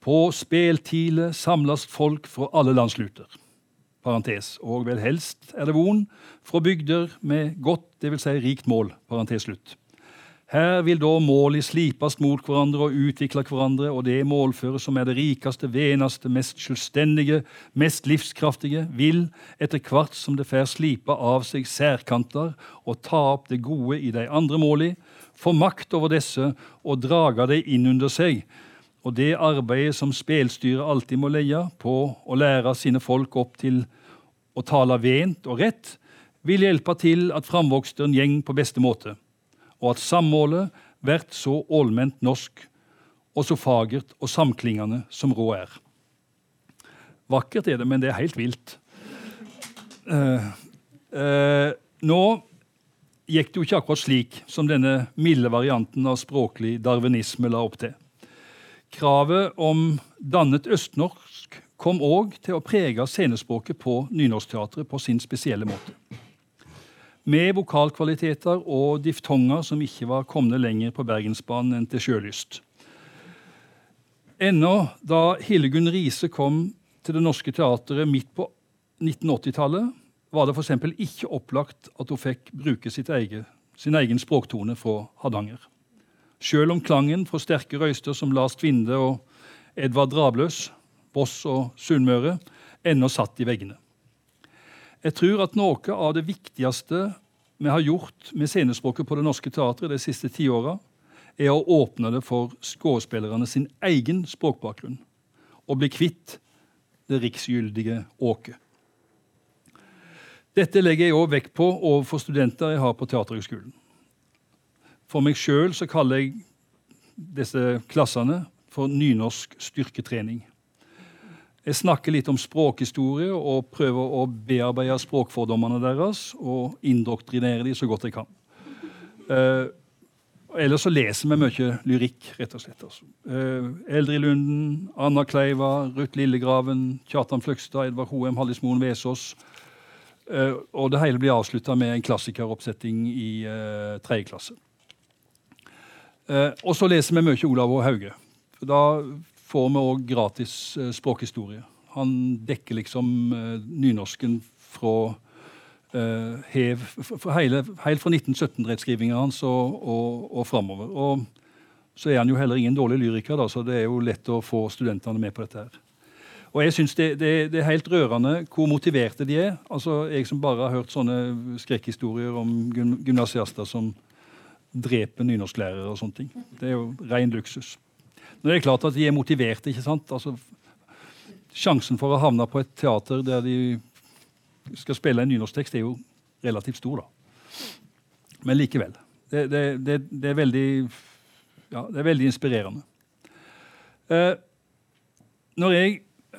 På speltile samles folk fra alle landsluter. Parentes, og vel helst er det von fra bygder med godt, dvs. Si rikt mål. Parentes slutt. Her vil da målet slipast mot hverandre og utvikle hverandre, og det målføret som er det rikeste, veneste, mest selvstendige, mest livskraftige, vil, etter hvert som det får slipe av seg særkanter og ta opp det gode i de andre måli, få makt over disse og drage dem inn under seg, og det arbeidet som spelstyret alltid må leie på å lære sine folk opp til å tale vent og rett, vil hjelpe til at framvoksteren gjeng på beste måte og at sammålet blir så allment norsk og så fagert og samklingende som råd er. Vakkert er det, men det er helt vilt. Uh, uh, nå gikk det jo ikke akkurat slik som denne milde varianten av språklig darwinisme la opp til. Kravet om dannet østnorsk kom òg til å prege scenespråket på Nynorskteatret på sin spesielle måte med vokalkvaliteter og diftonger som ikke var kommet lenger på Bergensbanen enn til sjølyst. Ennå da Hillegunn Riise kom til Det Norske Teatret midt på 1980-tallet, var det f.eks. ikke opplagt at hun fikk bruke eget, sin egen språktone fra Hardanger. Selv om klangen fra sterke røyster som Lars Tvinde og Edvard Drabløs, Voss og Sunnmøre ennå satt i veggene. Jeg tror at noe av det viktigste vi har gjort med scenespråket på Det Norske Teatret de siste ti åra, er å åpne det for skuespillerne sin egen språkbakgrunn. Og bli kvitt det riksgyldige åket. Dette legger jeg òg vekt på overfor studenter jeg har på Teaterhøgskolen. For meg sjøl kaller jeg disse klassene for nynorsk styrketrening. Jeg snakker litt om språkhistorie og prøver å bearbeide språkfordommene deres og indoktrinere dem så godt jeg kan. Eh, ellers så leser vi mye lyrikk, rett og slett. Altså. Eh, Eldrid Lunden, Anna Kleiva, Ruth Lillegraven, Kjartan Fløgstad, Edvard Hoem, Hallis Moen Vesaas. Eh, og det hele blir avslutta med en klassikeroppsetting i eh, tredje klasse. Eh, og så leser vi mye Olav og Hauge. Da får vi òg gratis eh, språkhistorie. Han dekker liksom eh, nynorsken fra uh, hev hele, Helt fra 1917-rettskrivinga hans og, og, og framover. Og så er han jo heller ingen dårlig lyriker, da, så det er jo lett å få studentene med på dette. her. Og jeg synes det, det, det, er helt rørende hvor motiverte de er. Altså, Jeg som bare har hørt sånne skrekkhistorier om gymnasiaster som dreper nynorsklærere og sånne ting. Det er jo ren luksus. Men det er klart at de er motiverte. ikke sant? Altså, Sjansen for å havne på et teater der de skal spille en nynorsktekst, er jo relativt stor, da. Men likevel. Det, det, det, det er, veldig, ja, er veldig inspirerende. Eh, når jeg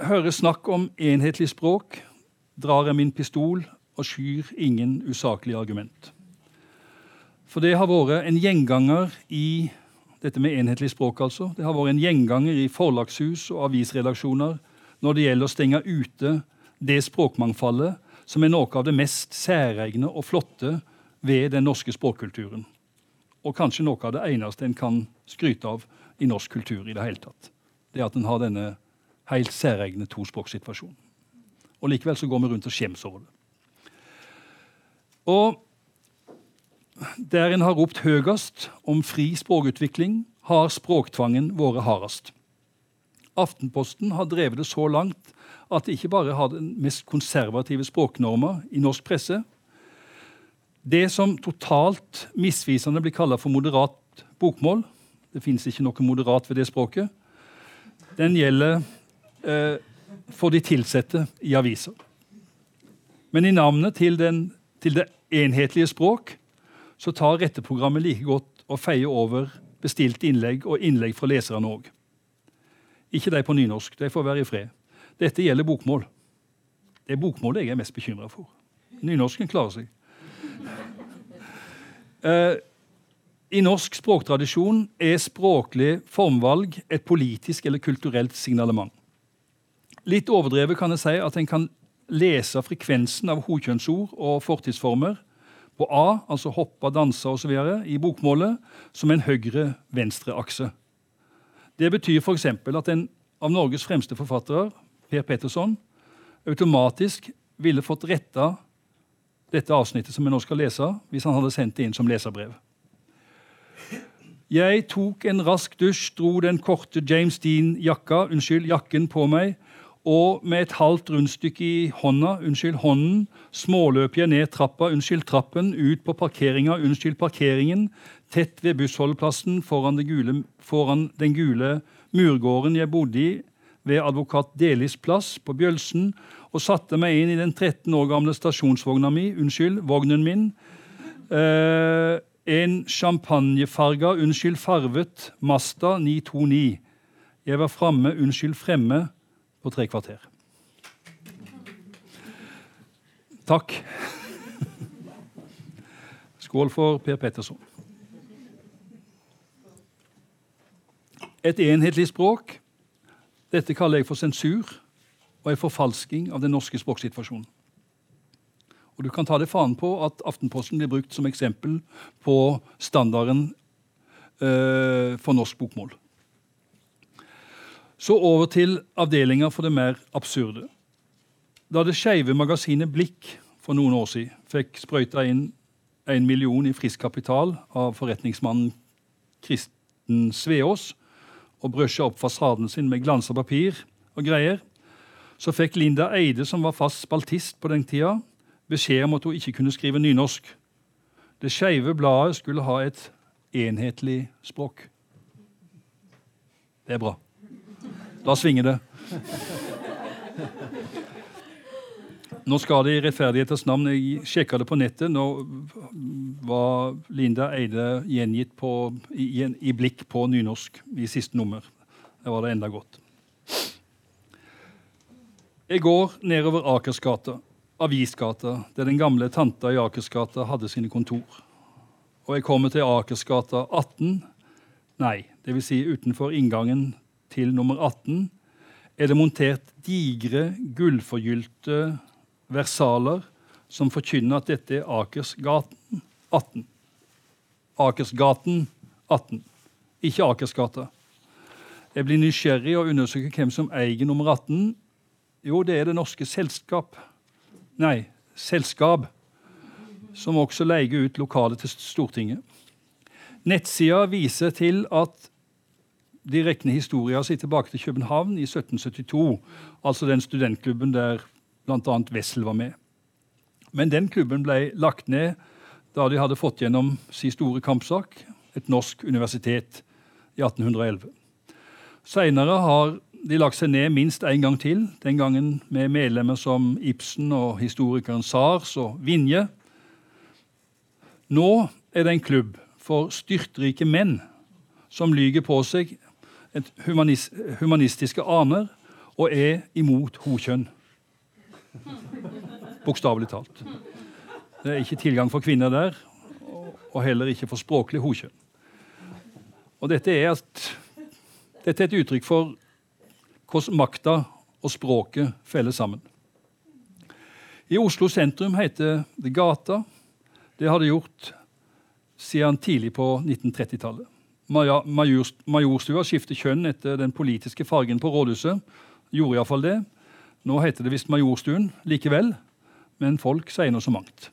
hører snakk om enhetlig språk, drar jeg min pistol og skyr ingen usaklige argument. For det har vært en gjenganger i dette med enhetlig språk. altså. Det har vært en gjenganger i forlagshus og avisredaksjoner når det gjelder å stenge ute det språkmangfoldet som er noe av det mest særegne og flotte ved den norske språkkulturen. Og kanskje noe av det eneste en kan skryte av i norsk kultur i det hele tatt. Det at en har denne helt særegne tospråksituasjonen. Og likevel så går vi rundt og skjems over det. Og der en har ropt høyest om fri språkutvikling, har språktvangen vært hardest. Aftenposten har drevet det så langt at det ikke bare har den mest konservative språknorma i norsk presse. Det som totalt misvisende blir kalla for moderat bokmål Det fins ikke noe moderat ved det språket. Den gjelder eh, for de ansatte i aviser. Men i navnet til, den, til det enhetlige språk så tar retteprogrammet like godt og feier over bestilt innlegg og innlegg fra leserne òg. Ikke de på nynorsk. De får være i fred. Dette gjelder bokmål. Det er bokmålet jeg er mest bekymra for. Nynorsken klarer seg. Uh, I norsk språktradisjon er språklig formvalg et politisk eller kulturelt signalement. Litt overdrevet kan jeg si at en kan lese frekvensen av hodkjønnsord og fortidsformer på A, altså hoppa, dansa osv., i bokmålet som en høyre-venstre akse. Det betyr f.eks. at en av Norges fremste forfattere, Per Petterson, automatisk ville fått retta dette avsnittet som jeg nå skal lese, hvis han hadde sendt det inn som leserbrev. Jeg tok en rask dusj, dro den korte James Dean-jakka, unnskyld, jakken på meg, og med et halvt rundstykke i hånda, unnskyld, hånden, småløp jeg ned trappa, unnskyld, trappen, ut på parkeringa, unnskyld, parkeringen, tett ved bussholdeplassen foran, gule, foran den gule murgården jeg bodde i, ved advokat Delis plass på Bjølsen, og satte meg inn i den 13 år gamle stasjonsvogna mi, unnskyld, vognen min. Eh, en champagnefarga, unnskyld, farvet Masta 929. Jeg var framme, unnskyld, fremme på tre kvarter. Takk. Skål for Per Petterson. Et enhetlig språk. Dette kaller jeg for sensur og en forfalsking av den norske språksituasjonen. Og Du kan ta det faen på at Aftenposten blir brukt som eksempel på standarden øh, for norsk bokmål. Så over til avdelinger for det mer absurde. Da det skeive magasinet Blikk for noen år siden fikk sprøyta inn en million i frisk kapital av forretningsmannen Kristen Sveås og brøsja opp fasaden sin med glansa papir og greier, så fikk Linda Eide, som var fast spaltist på den tida, beskjed om at hun ikke kunne skrive nynorsk. Det skeive bladet skulle ha et enhetlig språk. Det er bra. Da svinger det. Nå skal det i rettferdighetens navn Jeg sjekka det på nettet. Nå var Linda Eide gjengitt på, i, i, blikk på nynorsk i siste nummer. Det var det enda godt. Jeg går nedover Akersgata, Avisgata, der den gamle tanta i Akersgata hadde sine kontor. Og jeg kommer til Akersgata 18. Nei, dvs. Si utenfor inngangen til nummer 18 er det montert digre, gullforgylte versaler som forkynner at dette er Akersgaten 18. Akersgaten 18, ikke Akersgata. Jeg blir nysgjerrig og undersøker hvem som eier nummer 18. Jo, det er Det Norske Selskap. Nei, Selskap som også leier ut lokalet til Stortinget. Nettsida viser til at de regner historia si tilbake til København i 1772. Altså den studentklubben der bl.a. Wessel var med. Men den klubben ble lagt ned da de hadde fått gjennom sin store kampsak, et norsk universitet, i 1811. Seinere har de lagt seg ned minst én gang til, den gangen med medlemmer som Ibsen og historikeren Sars og Vinje. Nå er det en klubb for styrtrike menn som lyger på seg et humanis humanistiske aner og er imot hokjønn. Bokstavelig talt. Det er ikke tilgang for kvinner der, og heller ikke for språklig hokjønn. Og dette er, et, dette er et uttrykk for hvordan makta og språket feller sammen. I Oslo sentrum heter det Gata. Det har det gjort siden tidlig på 1930-tallet. Majorstua skifter kjønn etter den politiske fargen på rådhuset. Gjorde iallfall det. Nå heter det visst Majorstuen likevel, men folk sier noe så mangt.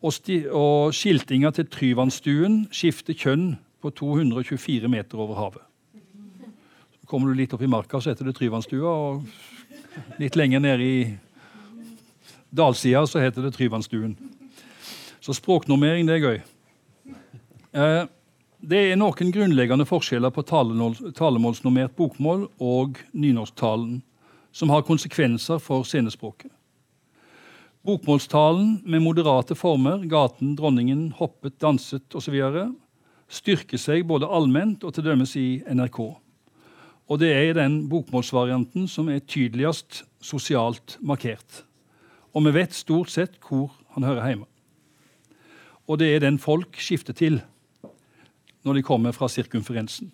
Og, og skiltinga til Tryvannstuen skifter kjønn på 224 meter over havet. Så kommer du litt opp i marka, så heter det Tryvannstua. Og litt lenger nede i dalsida så heter det Tryvannstuen. Så språknormering, det er gøy. Eh, det er noen grunnleggende forskjeller på talemålsnormert bokmål og nynorsktalen som har konsekvenser for scenespråket. Bokmålstalen med moderate former, gaten, dronningen, hoppet, danset osv styrker seg både allment og til dømes i NRK. Og det er den bokmålsvarianten som er tydeligst sosialt markert. Og vi vet stort sett hvor han hører hjemme. Og det er den folk skifter til når de kommer fra sirkumferensen.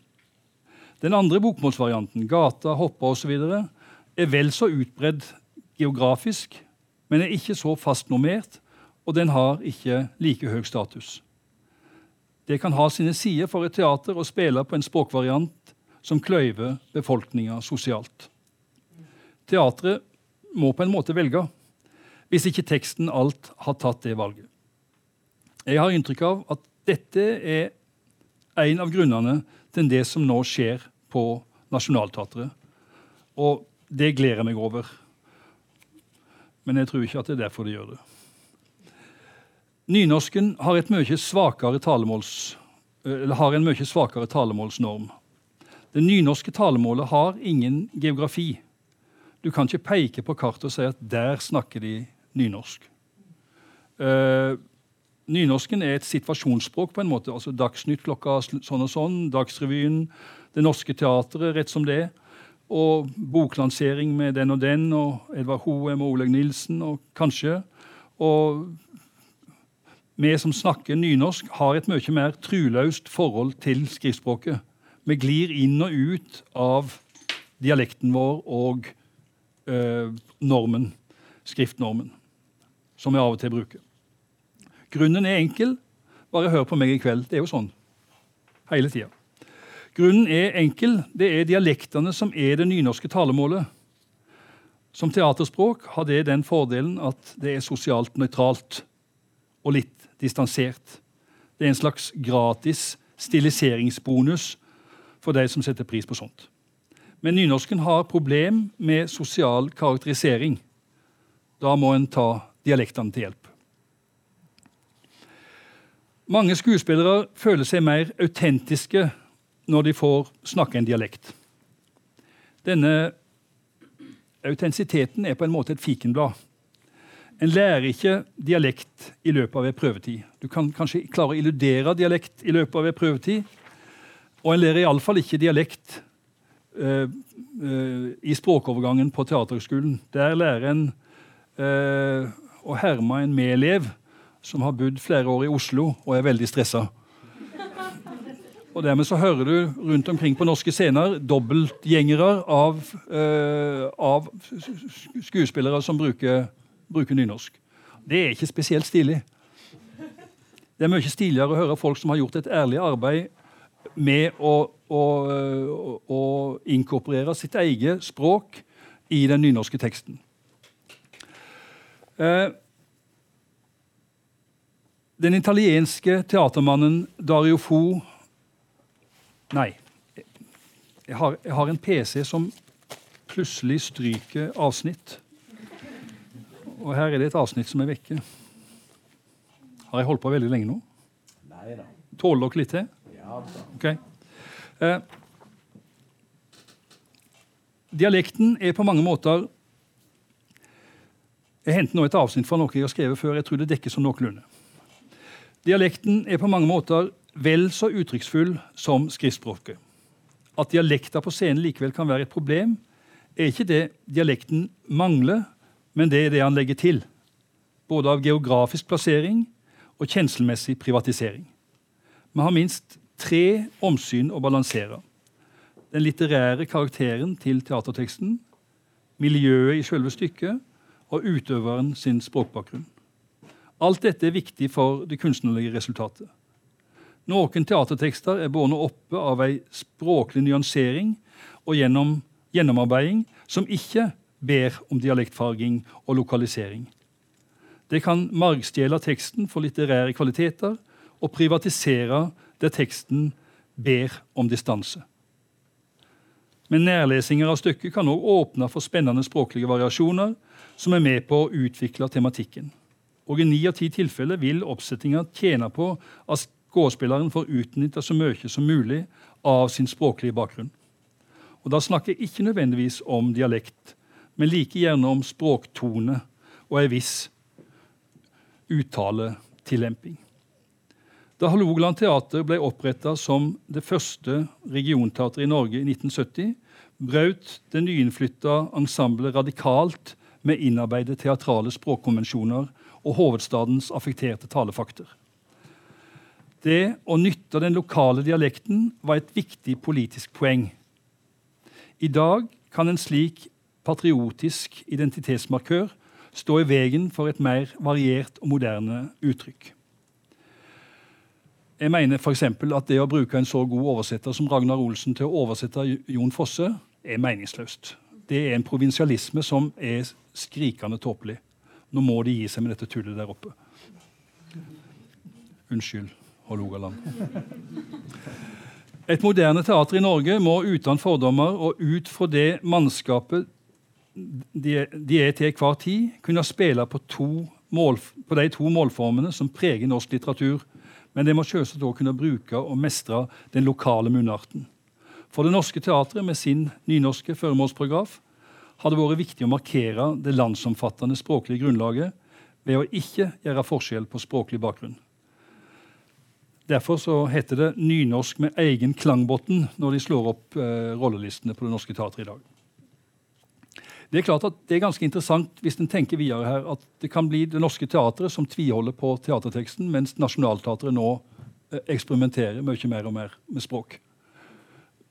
Den andre bokmålsvarianten, gata, hoppa osv., er vel så utbredd geografisk, men er ikke så fastnormert, og den har ikke like høy status. Det kan ha sine sider for et teater å spille på en språkvariant som kløyver befolkninga sosialt. Teatret må på en måte velge, hvis ikke teksten alt har tatt det valget. Jeg har inntrykk av at dette er en av grunnene til det som nå skjer på Nationaltheatret. Og det gleder jeg meg over. Men jeg tror ikke at det er derfor de gjør det. Nynorsken har, talemåls, har en mye svakere talemålsnorm. Det nynorske talemålet har ingen geografi. Du kan ikke peke på kartet og si at der snakker de nynorsk. Uh, nynorsken er et situasjonsspråk, på en måte. altså Dagsnytt klokka sånn og sånn, Dagsrevyen, Det Norske Teatret rett som det. Og boklansering med den og den, og Edvard Hoem og Olaug Nilsen, og kanskje. Og vi som snakker nynorsk, har et mye mer truløst forhold til skriftspråket. Vi glir inn og ut av dialekten vår og øh, normen, skriftnormen, som vi av og til bruker. Grunnen er enkel. Bare hør på meg i kveld. Det er jo sånn hele tida. Grunnen er enkel. Det er dialektene som er det nynorske talemålet. Som teaterspråk har det den fordelen at det er sosialt nøytralt og litt distansert. Det er en slags gratis stiliseringsbonus for de som setter pris på sånt. Men nynorsken har problem med sosial karakterisering. Da må en ta dialektene til hjelp. Mange skuespillere føler seg mer autentiske når de får snakke en dialekt. Denne autentisiteten er på en måte et fikenblad. En lærer ikke dialekt i løpet av en prøvetid. Du kan kanskje klare å illudere dialekt i løpet av en prøvetid. Og en lærer iallfall ikke dialekt uh, uh, i språkovergangen på Teaterhøgskolen. Der lærer en uh, å herme en medelev som har bodd flere år i Oslo og er veldig stressa. Og Dermed så hører du rundt omkring på norske scener dobbeltgjengere av, av skuespillere som bruker bruker nynorsk. Det er ikke spesielt stilig. Det er mye stiligere å høre folk som har gjort et ærlig arbeid med å, å, å inkorporere sitt eget språk i den nynorske teksten. Eh, Den italienske teatermannen Dario Fo Nei. Jeg har, jeg har en PC som plutselig stryker avsnitt. Og her er det et avsnitt som er vekke. Har jeg holdt på veldig lenge nå?
Nei da.
Tåler dere litt til?
Ja da.
Okay. Eh, dialekten er på mange måter Jeg henter nå et avsnitt fra noe jeg har skrevet før. Jeg tror det dekkes som noenlunde. Dialekten er på mange måter vel så uttrykksfull som skriftspråket. At dialekter på scenen likevel kan være et problem, er ikke det dialekten mangler, men det er det han legger til. Både av geografisk plassering og kjenslemessig privatisering. Vi har minst tre omsyn å balansere. Den litterære karakteren til teaterteksten, miljøet i selve stykket og utøveren sin språkbakgrunn. Alt dette er viktig for det kunstnerlige resultatet. Noen teatertekster er båret oppe av ei språklig nyansering og gjennom gjennomarbeiding som ikke ber om dialektfarging og lokalisering. Det kan margstjele teksten for litterære kvaliteter og privatisere der teksten ber om distanse. Men nærlesinger av stykket kan òg åpne for spennende språklige variasjoner som er med på å utvikle tematikken. Og I ni av ti tilfeller vil oppsettinga tjene på at skuespilleren får utnytta så mye som mulig av sin språklige bakgrunn. Og Da snakker jeg ikke nødvendigvis om dialekt, men like gjerne om språktone og ei viss uttaletillemping. Da Hålogaland teater ble oppretta som det første regionteatret i Norge i 1970, brøt det nyinnflytta ensemblet radikalt med innarbeidede teatrale språkkonvensjoner og hovedstadens affekterte talefakter. Det å nytte den lokale dialekten var et viktig politisk poeng. I dag kan en slik patriotisk identitetsmarkør stå i veien for et mer variert og moderne uttrykk. Jeg mener f.eks. at det å bruke en så god oversetter som Ragnar Olsen til å oversette Jon Fosse, er meningsløst. Det er en provinsialisme som er skrikende tåpelig. Nå må de gi seg med dette tullet der oppe. Unnskyld, Hålogaland. Et moderne teater i Norge må uten fordommer og ut fra det mannskapet de, de er til hver tid, kunne spille på, mål, på de to målformene som preger norsk litteratur. Men det må selvsagt også kunne bruke og mestre den lokale munnarten. For Det Norske Teatret med sin nynorske føremålsparagraf har det vært viktig å markere det landsomfattende språklige grunnlaget ved å ikke gjøre forskjell på språklig bakgrunn. Derfor så heter det nynorsk med egen klangbotn når de slår opp eh, rollelistene på Det Norske Teatret i dag. Det er klart at det er ganske interessant hvis en tenker videre her, at det kan bli Det Norske Teatret som tviholder på teaterteksten, mens Nationaltheatret nå eh, eksperimenterer mye mer og mer med språk.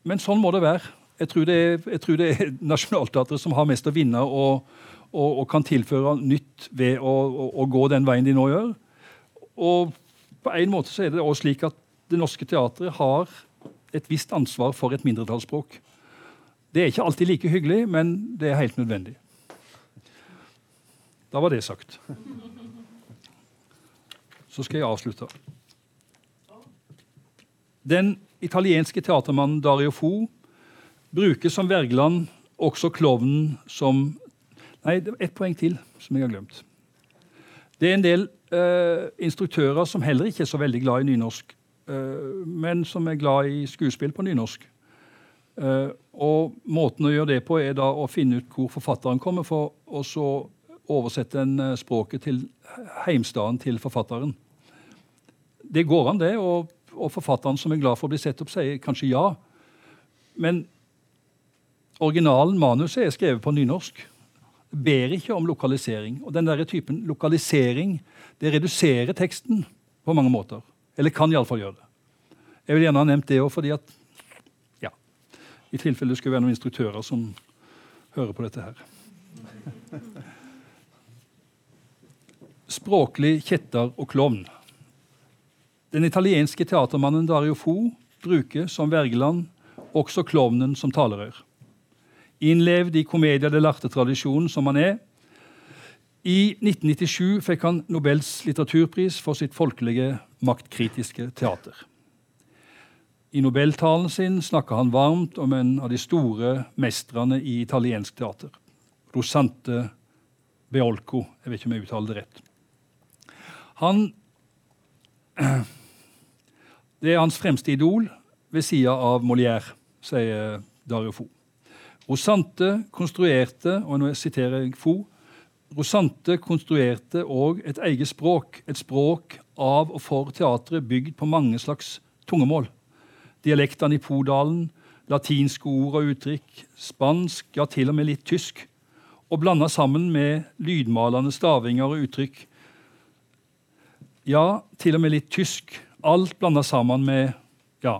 Men sånn må det være. Jeg tror det er, jeg er Nationaltheatret som har mest å vinne og, og, og kan tilføre nytt ved å, å, å, gå den veien de nå gjør. Og på en måte så er det også slik at Det Norske Teatret har et visst ansvar for et mindretallsspråk. Det er ikke alltid like hyggelig, men det er helt nødvendig. Da var det sagt. Så skal jeg avslutte. Den italienske teatermannen Dario Fo bruker som Wergeland også klovnen som Nei, det ett poeng til som jeg har glemt. Det er en del uh, instruktører som heller ikke er så veldig glad i nynorsk, uh, men som er glad i skuespill på nynorsk. Uh, og Måten å gjøre det på er da å finne ut hvor forfatteren kommer, for og så oversette en, språket til heimstaden til forfatteren. Det går an, det. og og forfatteren som er glad for å bli sett opp, sier kanskje ja. Men originalen, manuset, er skrevet på nynorsk. Ber ikke om lokalisering. Og den der typen lokalisering det reduserer teksten på mange måter. Eller kan iallfall gjøre det. Jeg vil gjerne ha nevnt det òg fordi at ja, i tilfelle det skulle være noen instruktører som hører på dette her. Språklig kjetter og klovn. Den italienske teatermannen Dario Fo bruker som Wergeland også klovnen som talerør. Innlevd i komedia dell'arte-tradisjonen som han er, I 1997 fikk han Nobels litteraturpris for sitt folkelige, maktkritiske teater. I nobeltalen sin snakka han varmt om en av de store mestrene i italiensk teater. Rosante Beolco. Jeg vet ikke om jeg uttaler det rett. Han Det er hans fremste idol ved sida av Molière, sier Dario Fo. Rosante konstruerte, og nå siterer jeg Fo, Rosante konstruerte òg et eget språk, et språk av og for teatret bygd på mange slags tungemål. Dialektene i Podalen, latinske ord og uttrykk, spansk, ja, til og med litt tysk. Og blanda sammen med lydmalende stavinger og uttrykk. Ja, til og med litt tysk. Alt blanda sammen med, ja,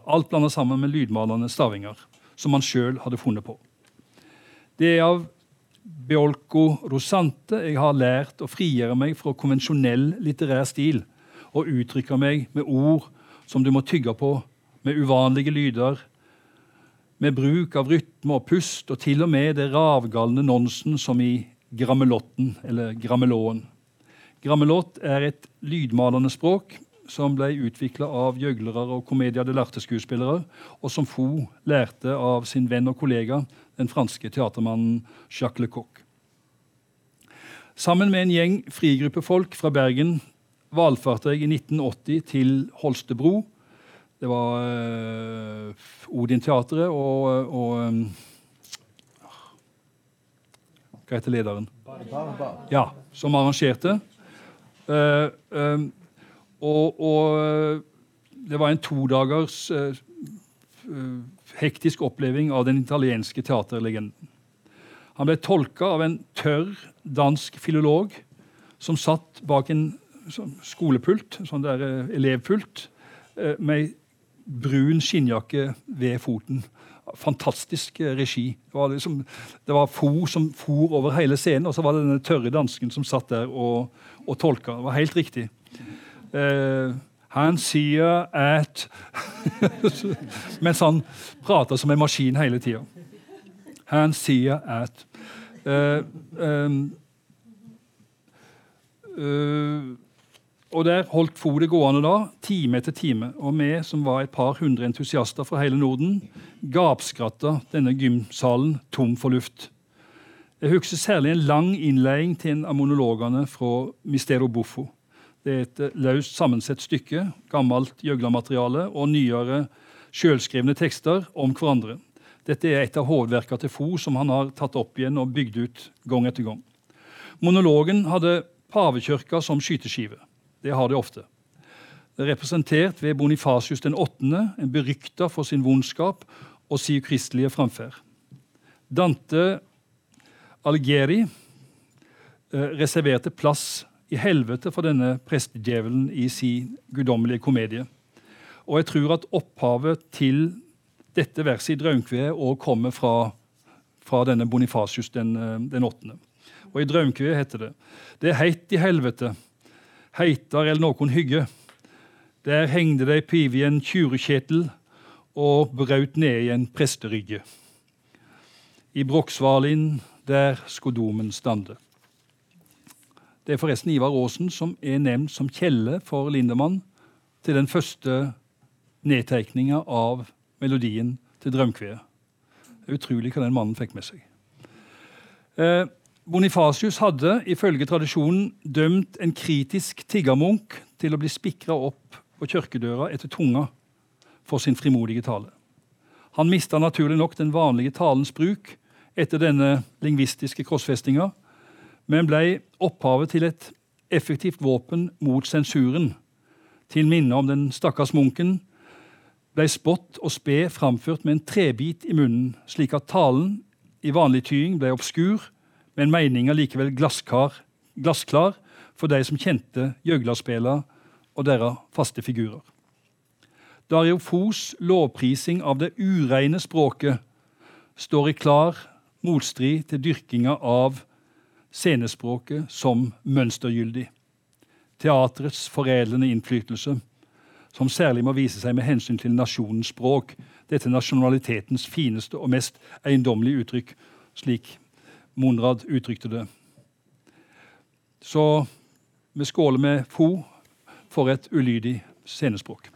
sammen med lydmalende stavinger som han sjøl hadde funnet på. Det er av Beolco Rosante jeg har lært å frigjøre meg fra konvensjonell litterær stil og uttrykke meg med ord som du må tygge på, med uvanlige lyder, med bruk av rytme og pust, og til og med det ravgalne nonsen som i grammelotten, eller grammelåen. Grammelott er et lydmalende språk som ble utvikla av gjøglere og komedia de larte-skuespillere, og som Fo lærte av sin venn og kollega, den franske teatermannen Jacques Lecoq. Sammen med en gjeng frigruppefolk fra Bergen valfarta jeg i 1980 til Holstebro. Det var uh, Odin-teatret og, og um, Hva heter lederen? Ja, som arrangerte. Uh, um, og, og, det var en todagers uh, hektisk oppleving av den italienske teaterlegenden. Han ble tolka av en tørr dansk filolog som satt bak en sånn skolepult, sånn der elevpult, med brun skinnjakke ved foten. Fantastisk regi. Det var, liksom, det var Fo som for over hele scenen, og så var det denne tørre dansken som satt der og, og tolka. Det var helt riktig. Uh, han sier at Mens han prater som en maskin hele tida. Han sier at uh, um, uh, Og der holdt fode gående da, time etter time. Og vi som var et par hundre entusiaster fra hele Norden, gapskratta denne gymsalen tom for luft. Jeg husker særlig en lang innledning til en av monologene fra Mistero Buffo. Det er et eh, løst sammensett stykke, gammelt gjøglamateriale og nyere sjølskrevne tekster om hverandre. Dette er et av hovedverkene til Fo som han har tatt opp igjen og bygd ut gang etter gang. Monologen hadde pavekirka som skyteskive. Det har det ofte. Er representert ved Bonifasius den 8., en berykta for sin vondskap og sin kristelige framferd. Dante Algeri eh, reserverte plass i helvete for denne prestedjevelen i sin guddommelige komedie. Og jeg tror at opphavet til dette verset i Draumkveet òg kommer fra, fra, denne Bonifasius den, eh, den åttende. Og i Draumkveet heter det Det er heit i helvete, heitar eller noen hygge. Der hengde dei piv i en tjurekjetel og braut ned i en presterygge. I Broksvalin, der skodomen stande. Det er forresten Ivar Aasen som er nevnt som kjelle for Lindemann til den første nedtegninga av melodien til er utrolig hva den mannen fikk med seg. Eh, Bonifasius hadde ifølge tradisjonen dømt en kritisk tiggermunk til å bli spikra opp på kirkedøra etter tunga for sin frimodige tale. Han mista naturlig nok den vanlige talens bruk etter denne lingvistiske krossfestinga men ble opphavet til et effektivt våpen mot sensuren. Til minne om den stakkars munken ble spott og spe framført med en trebit i munnen, slik at talen i vanlig tying ble obskur, men meninga likevel glassklar, glassklar for de som kjente gjøglerspela og deres faste figurer. Dario Fos lovprising av det ureine språket står i klar motstrid til dyrkinga av scenespråket som mønstergyldig. Teatrets foredlende innflytelse, som særlig må vise seg med hensyn til nasjonens språk, dette nasjonalitetens fineste og mest eiendommelige uttrykk, slik Monrad uttrykte det. Så vi skåler med fo for et ulydig scenespråk.